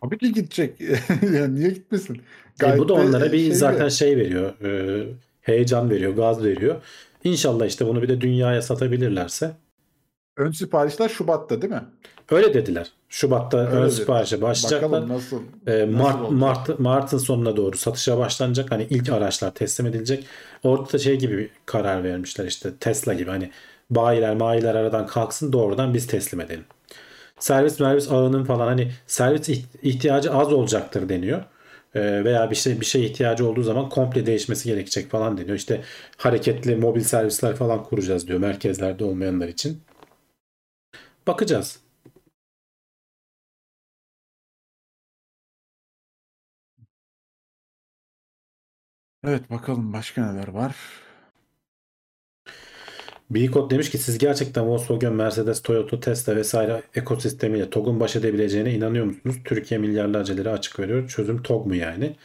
Tabii ki gidecek. yani niye gitmesin? E, Gayet bu da de onlara bir şeyle- zaten şey veriyor. e, heyecan veriyor, gaz veriyor. İnşallah işte bunu bir de dünyaya satabilirlerse. Ön siparişler Şubat'ta değil mi? Öyle dediler. Şubat'ta Öyle ön dediler. siparişe başlayacaklar. Bakalım nasıl. E, nasıl Mart, olacak? Mart, Mart'ın sonuna doğru satışa başlanacak. Hani ilk araçlar teslim edilecek. Orada da şey gibi bir karar vermişler işte Tesla gibi hani bayiler mayiler aradan kalksın doğrudan biz teslim edelim. Servis mervis ağının falan hani servis iht- ihtiyacı az olacaktır deniyor. E, veya bir şey bir şey ihtiyacı olduğu zaman komple değişmesi gerekecek falan deniyor. İşte hareketli mobil servisler falan kuracağız diyor merkezlerde olmayanlar için. Bakacağız. Evet bakalım başka neler var. Bikot demiş ki siz gerçekten Volkswagen, Mercedes, Toyota, Tesla vesaire ekosistemiyle TOG'un baş edebileceğine inanıyor musunuz? Türkiye milyarlarca lira açık veriyor. Çözüm TOG mu yani?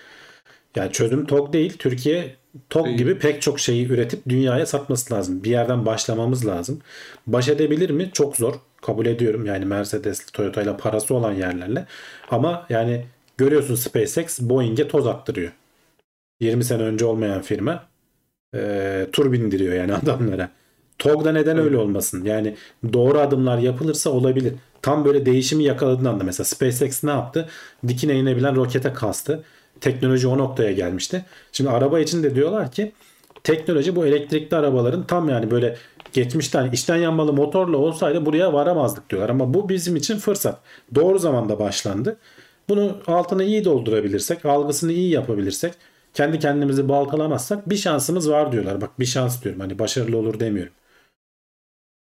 Yani çözüm TOG değil. Türkiye TOG Değil. gibi pek çok şeyi üretip dünyaya satması lazım. Bir yerden başlamamız lazım. Baş edebilir mi? Çok zor. Kabul ediyorum. Yani Mercedes, Toyota ile parası olan yerlerle. Ama yani görüyorsun SpaceX Boeing'e toz attırıyor. 20 sene önce olmayan firma e, tur bindiriyor yani adamlara. TOG'da neden öyle olmasın? Yani doğru adımlar yapılırsa olabilir. Tam böyle değişimi yakaladığın anda mesela SpaceX ne yaptı? Dikine inebilen rokete kastı. Teknoloji o noktaya gelmişti. Şimdi araba için de diyorlar ki teknoloji bu elektrikli arabaların tam yani böyle geçmişten içten yanmalı motorla olsaydı buraya varamazdık diyorlar. Ama bu bizim için fırsat. Doğru zamanda başlandı. Bunu altına iyi doldurabilirsek, algısını iyi yapabilirsek, kendi kendimizi baltalamazsak bir şansımız var diyorlar. Bak bir şans diyorum. Hani başarılı olur demiyorum.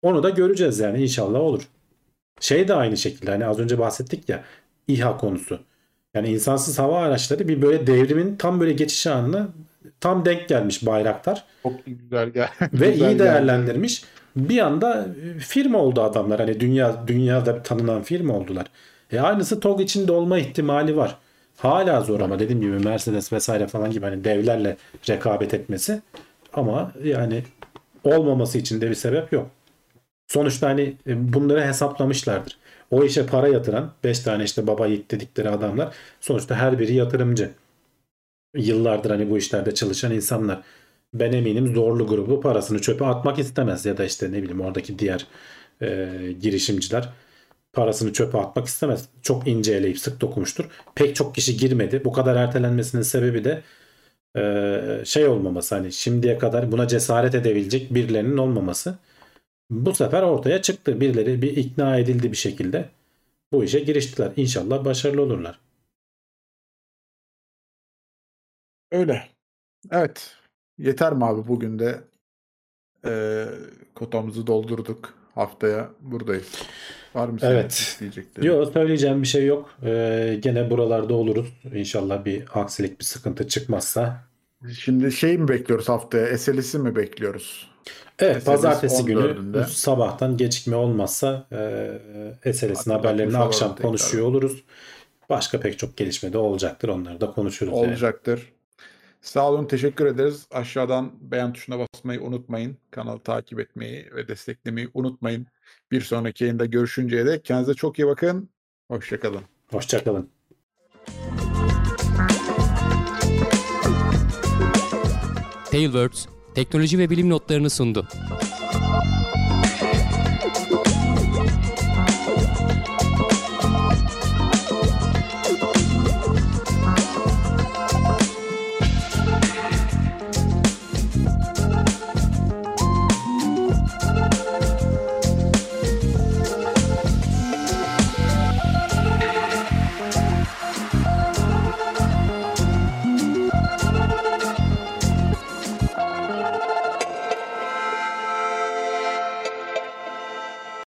Onu da göreceğiz yani inşallah olur. Şey de aynı şekilde hani az önce bahsettik ya İHA konusu. Yani insansız hava araçları bir böyle devrimin tam böyle geçiş anına tam denk gelmiş Bayraktar Çok güzel gel. ve güzel iyi geldi. değerlendirmiş. Bir anda e, firma oldu adamlar. Hani dünya dünyada tanınan firma oldular. E aynısı TOG için de olma ihtimali var. Hala zor ama dediğim gibi Mercedes vesaire falan gibi hani devlerle rekabet etmesi ama yani olmaması için de bir sebep yok. Sonuçta hani e, bunları hesaplamışlardır. O işe para yatıran 5 tane işte baba yiğit dedikleri adamlar sonuçta her biri yatırımcı. Yıllardır hani bu işlerde çalışan insanlar. Ben eminim zorlu grubu parasını çöpe atmak istemez ya da işte ne bileyim oradaki diğer e, girişimciler parasını çöpe atmak istemez. Çok ince eleyip sık dokunmuştur. Pek çok kişi girmedi. Bu kadar ertelenmesinin sebebi de e, şey olmaması hani şimdiye kadar buna cesaret edebilecek birilerinin olmaması. Bu sefer ortaya çıktı. Birileri bir ikna edildi bir şekilde. Bu işe giriştiler. İnşallah başarılı olurlar. Öyle. Evet. Yeter mi abi bugün de eee kotamızı doldurduk. Haftaya buradayız. Var mı senin Evet. diyeceklerin? Yok söyleyeceğim bir şey yok. Ee, gene buralarda oluruz. İnşallah bir aksilik bir sıkıntı çıkmasa. Şimdi şey mi bekliyoruz haftaya? SLS'i mi bekliyoruz? Evet SMS pazartesi günü 14'ünde. sabahtan gecikme olmazsa e, SLS'in Hatırlatmış haberlerini olalım akşam tekrar. konuşuyor oluruz. Başka pek çok gelişme de olacaktır. Onları da konuşuruz. yani. Olacaktır. Sağ olun, teşekkür ederiz. Aşağıdan beğen tuşuna basmayı unutmayın. Kanalı takip etmeyi ve desteklemeyi unutmayın. Bir sonraki yayında görüşünceye dek kendinize çok iyi bakın. Hoşçakalın. Hoşçakalın. Tailwords teknoloji ve bilim notlarını sundu.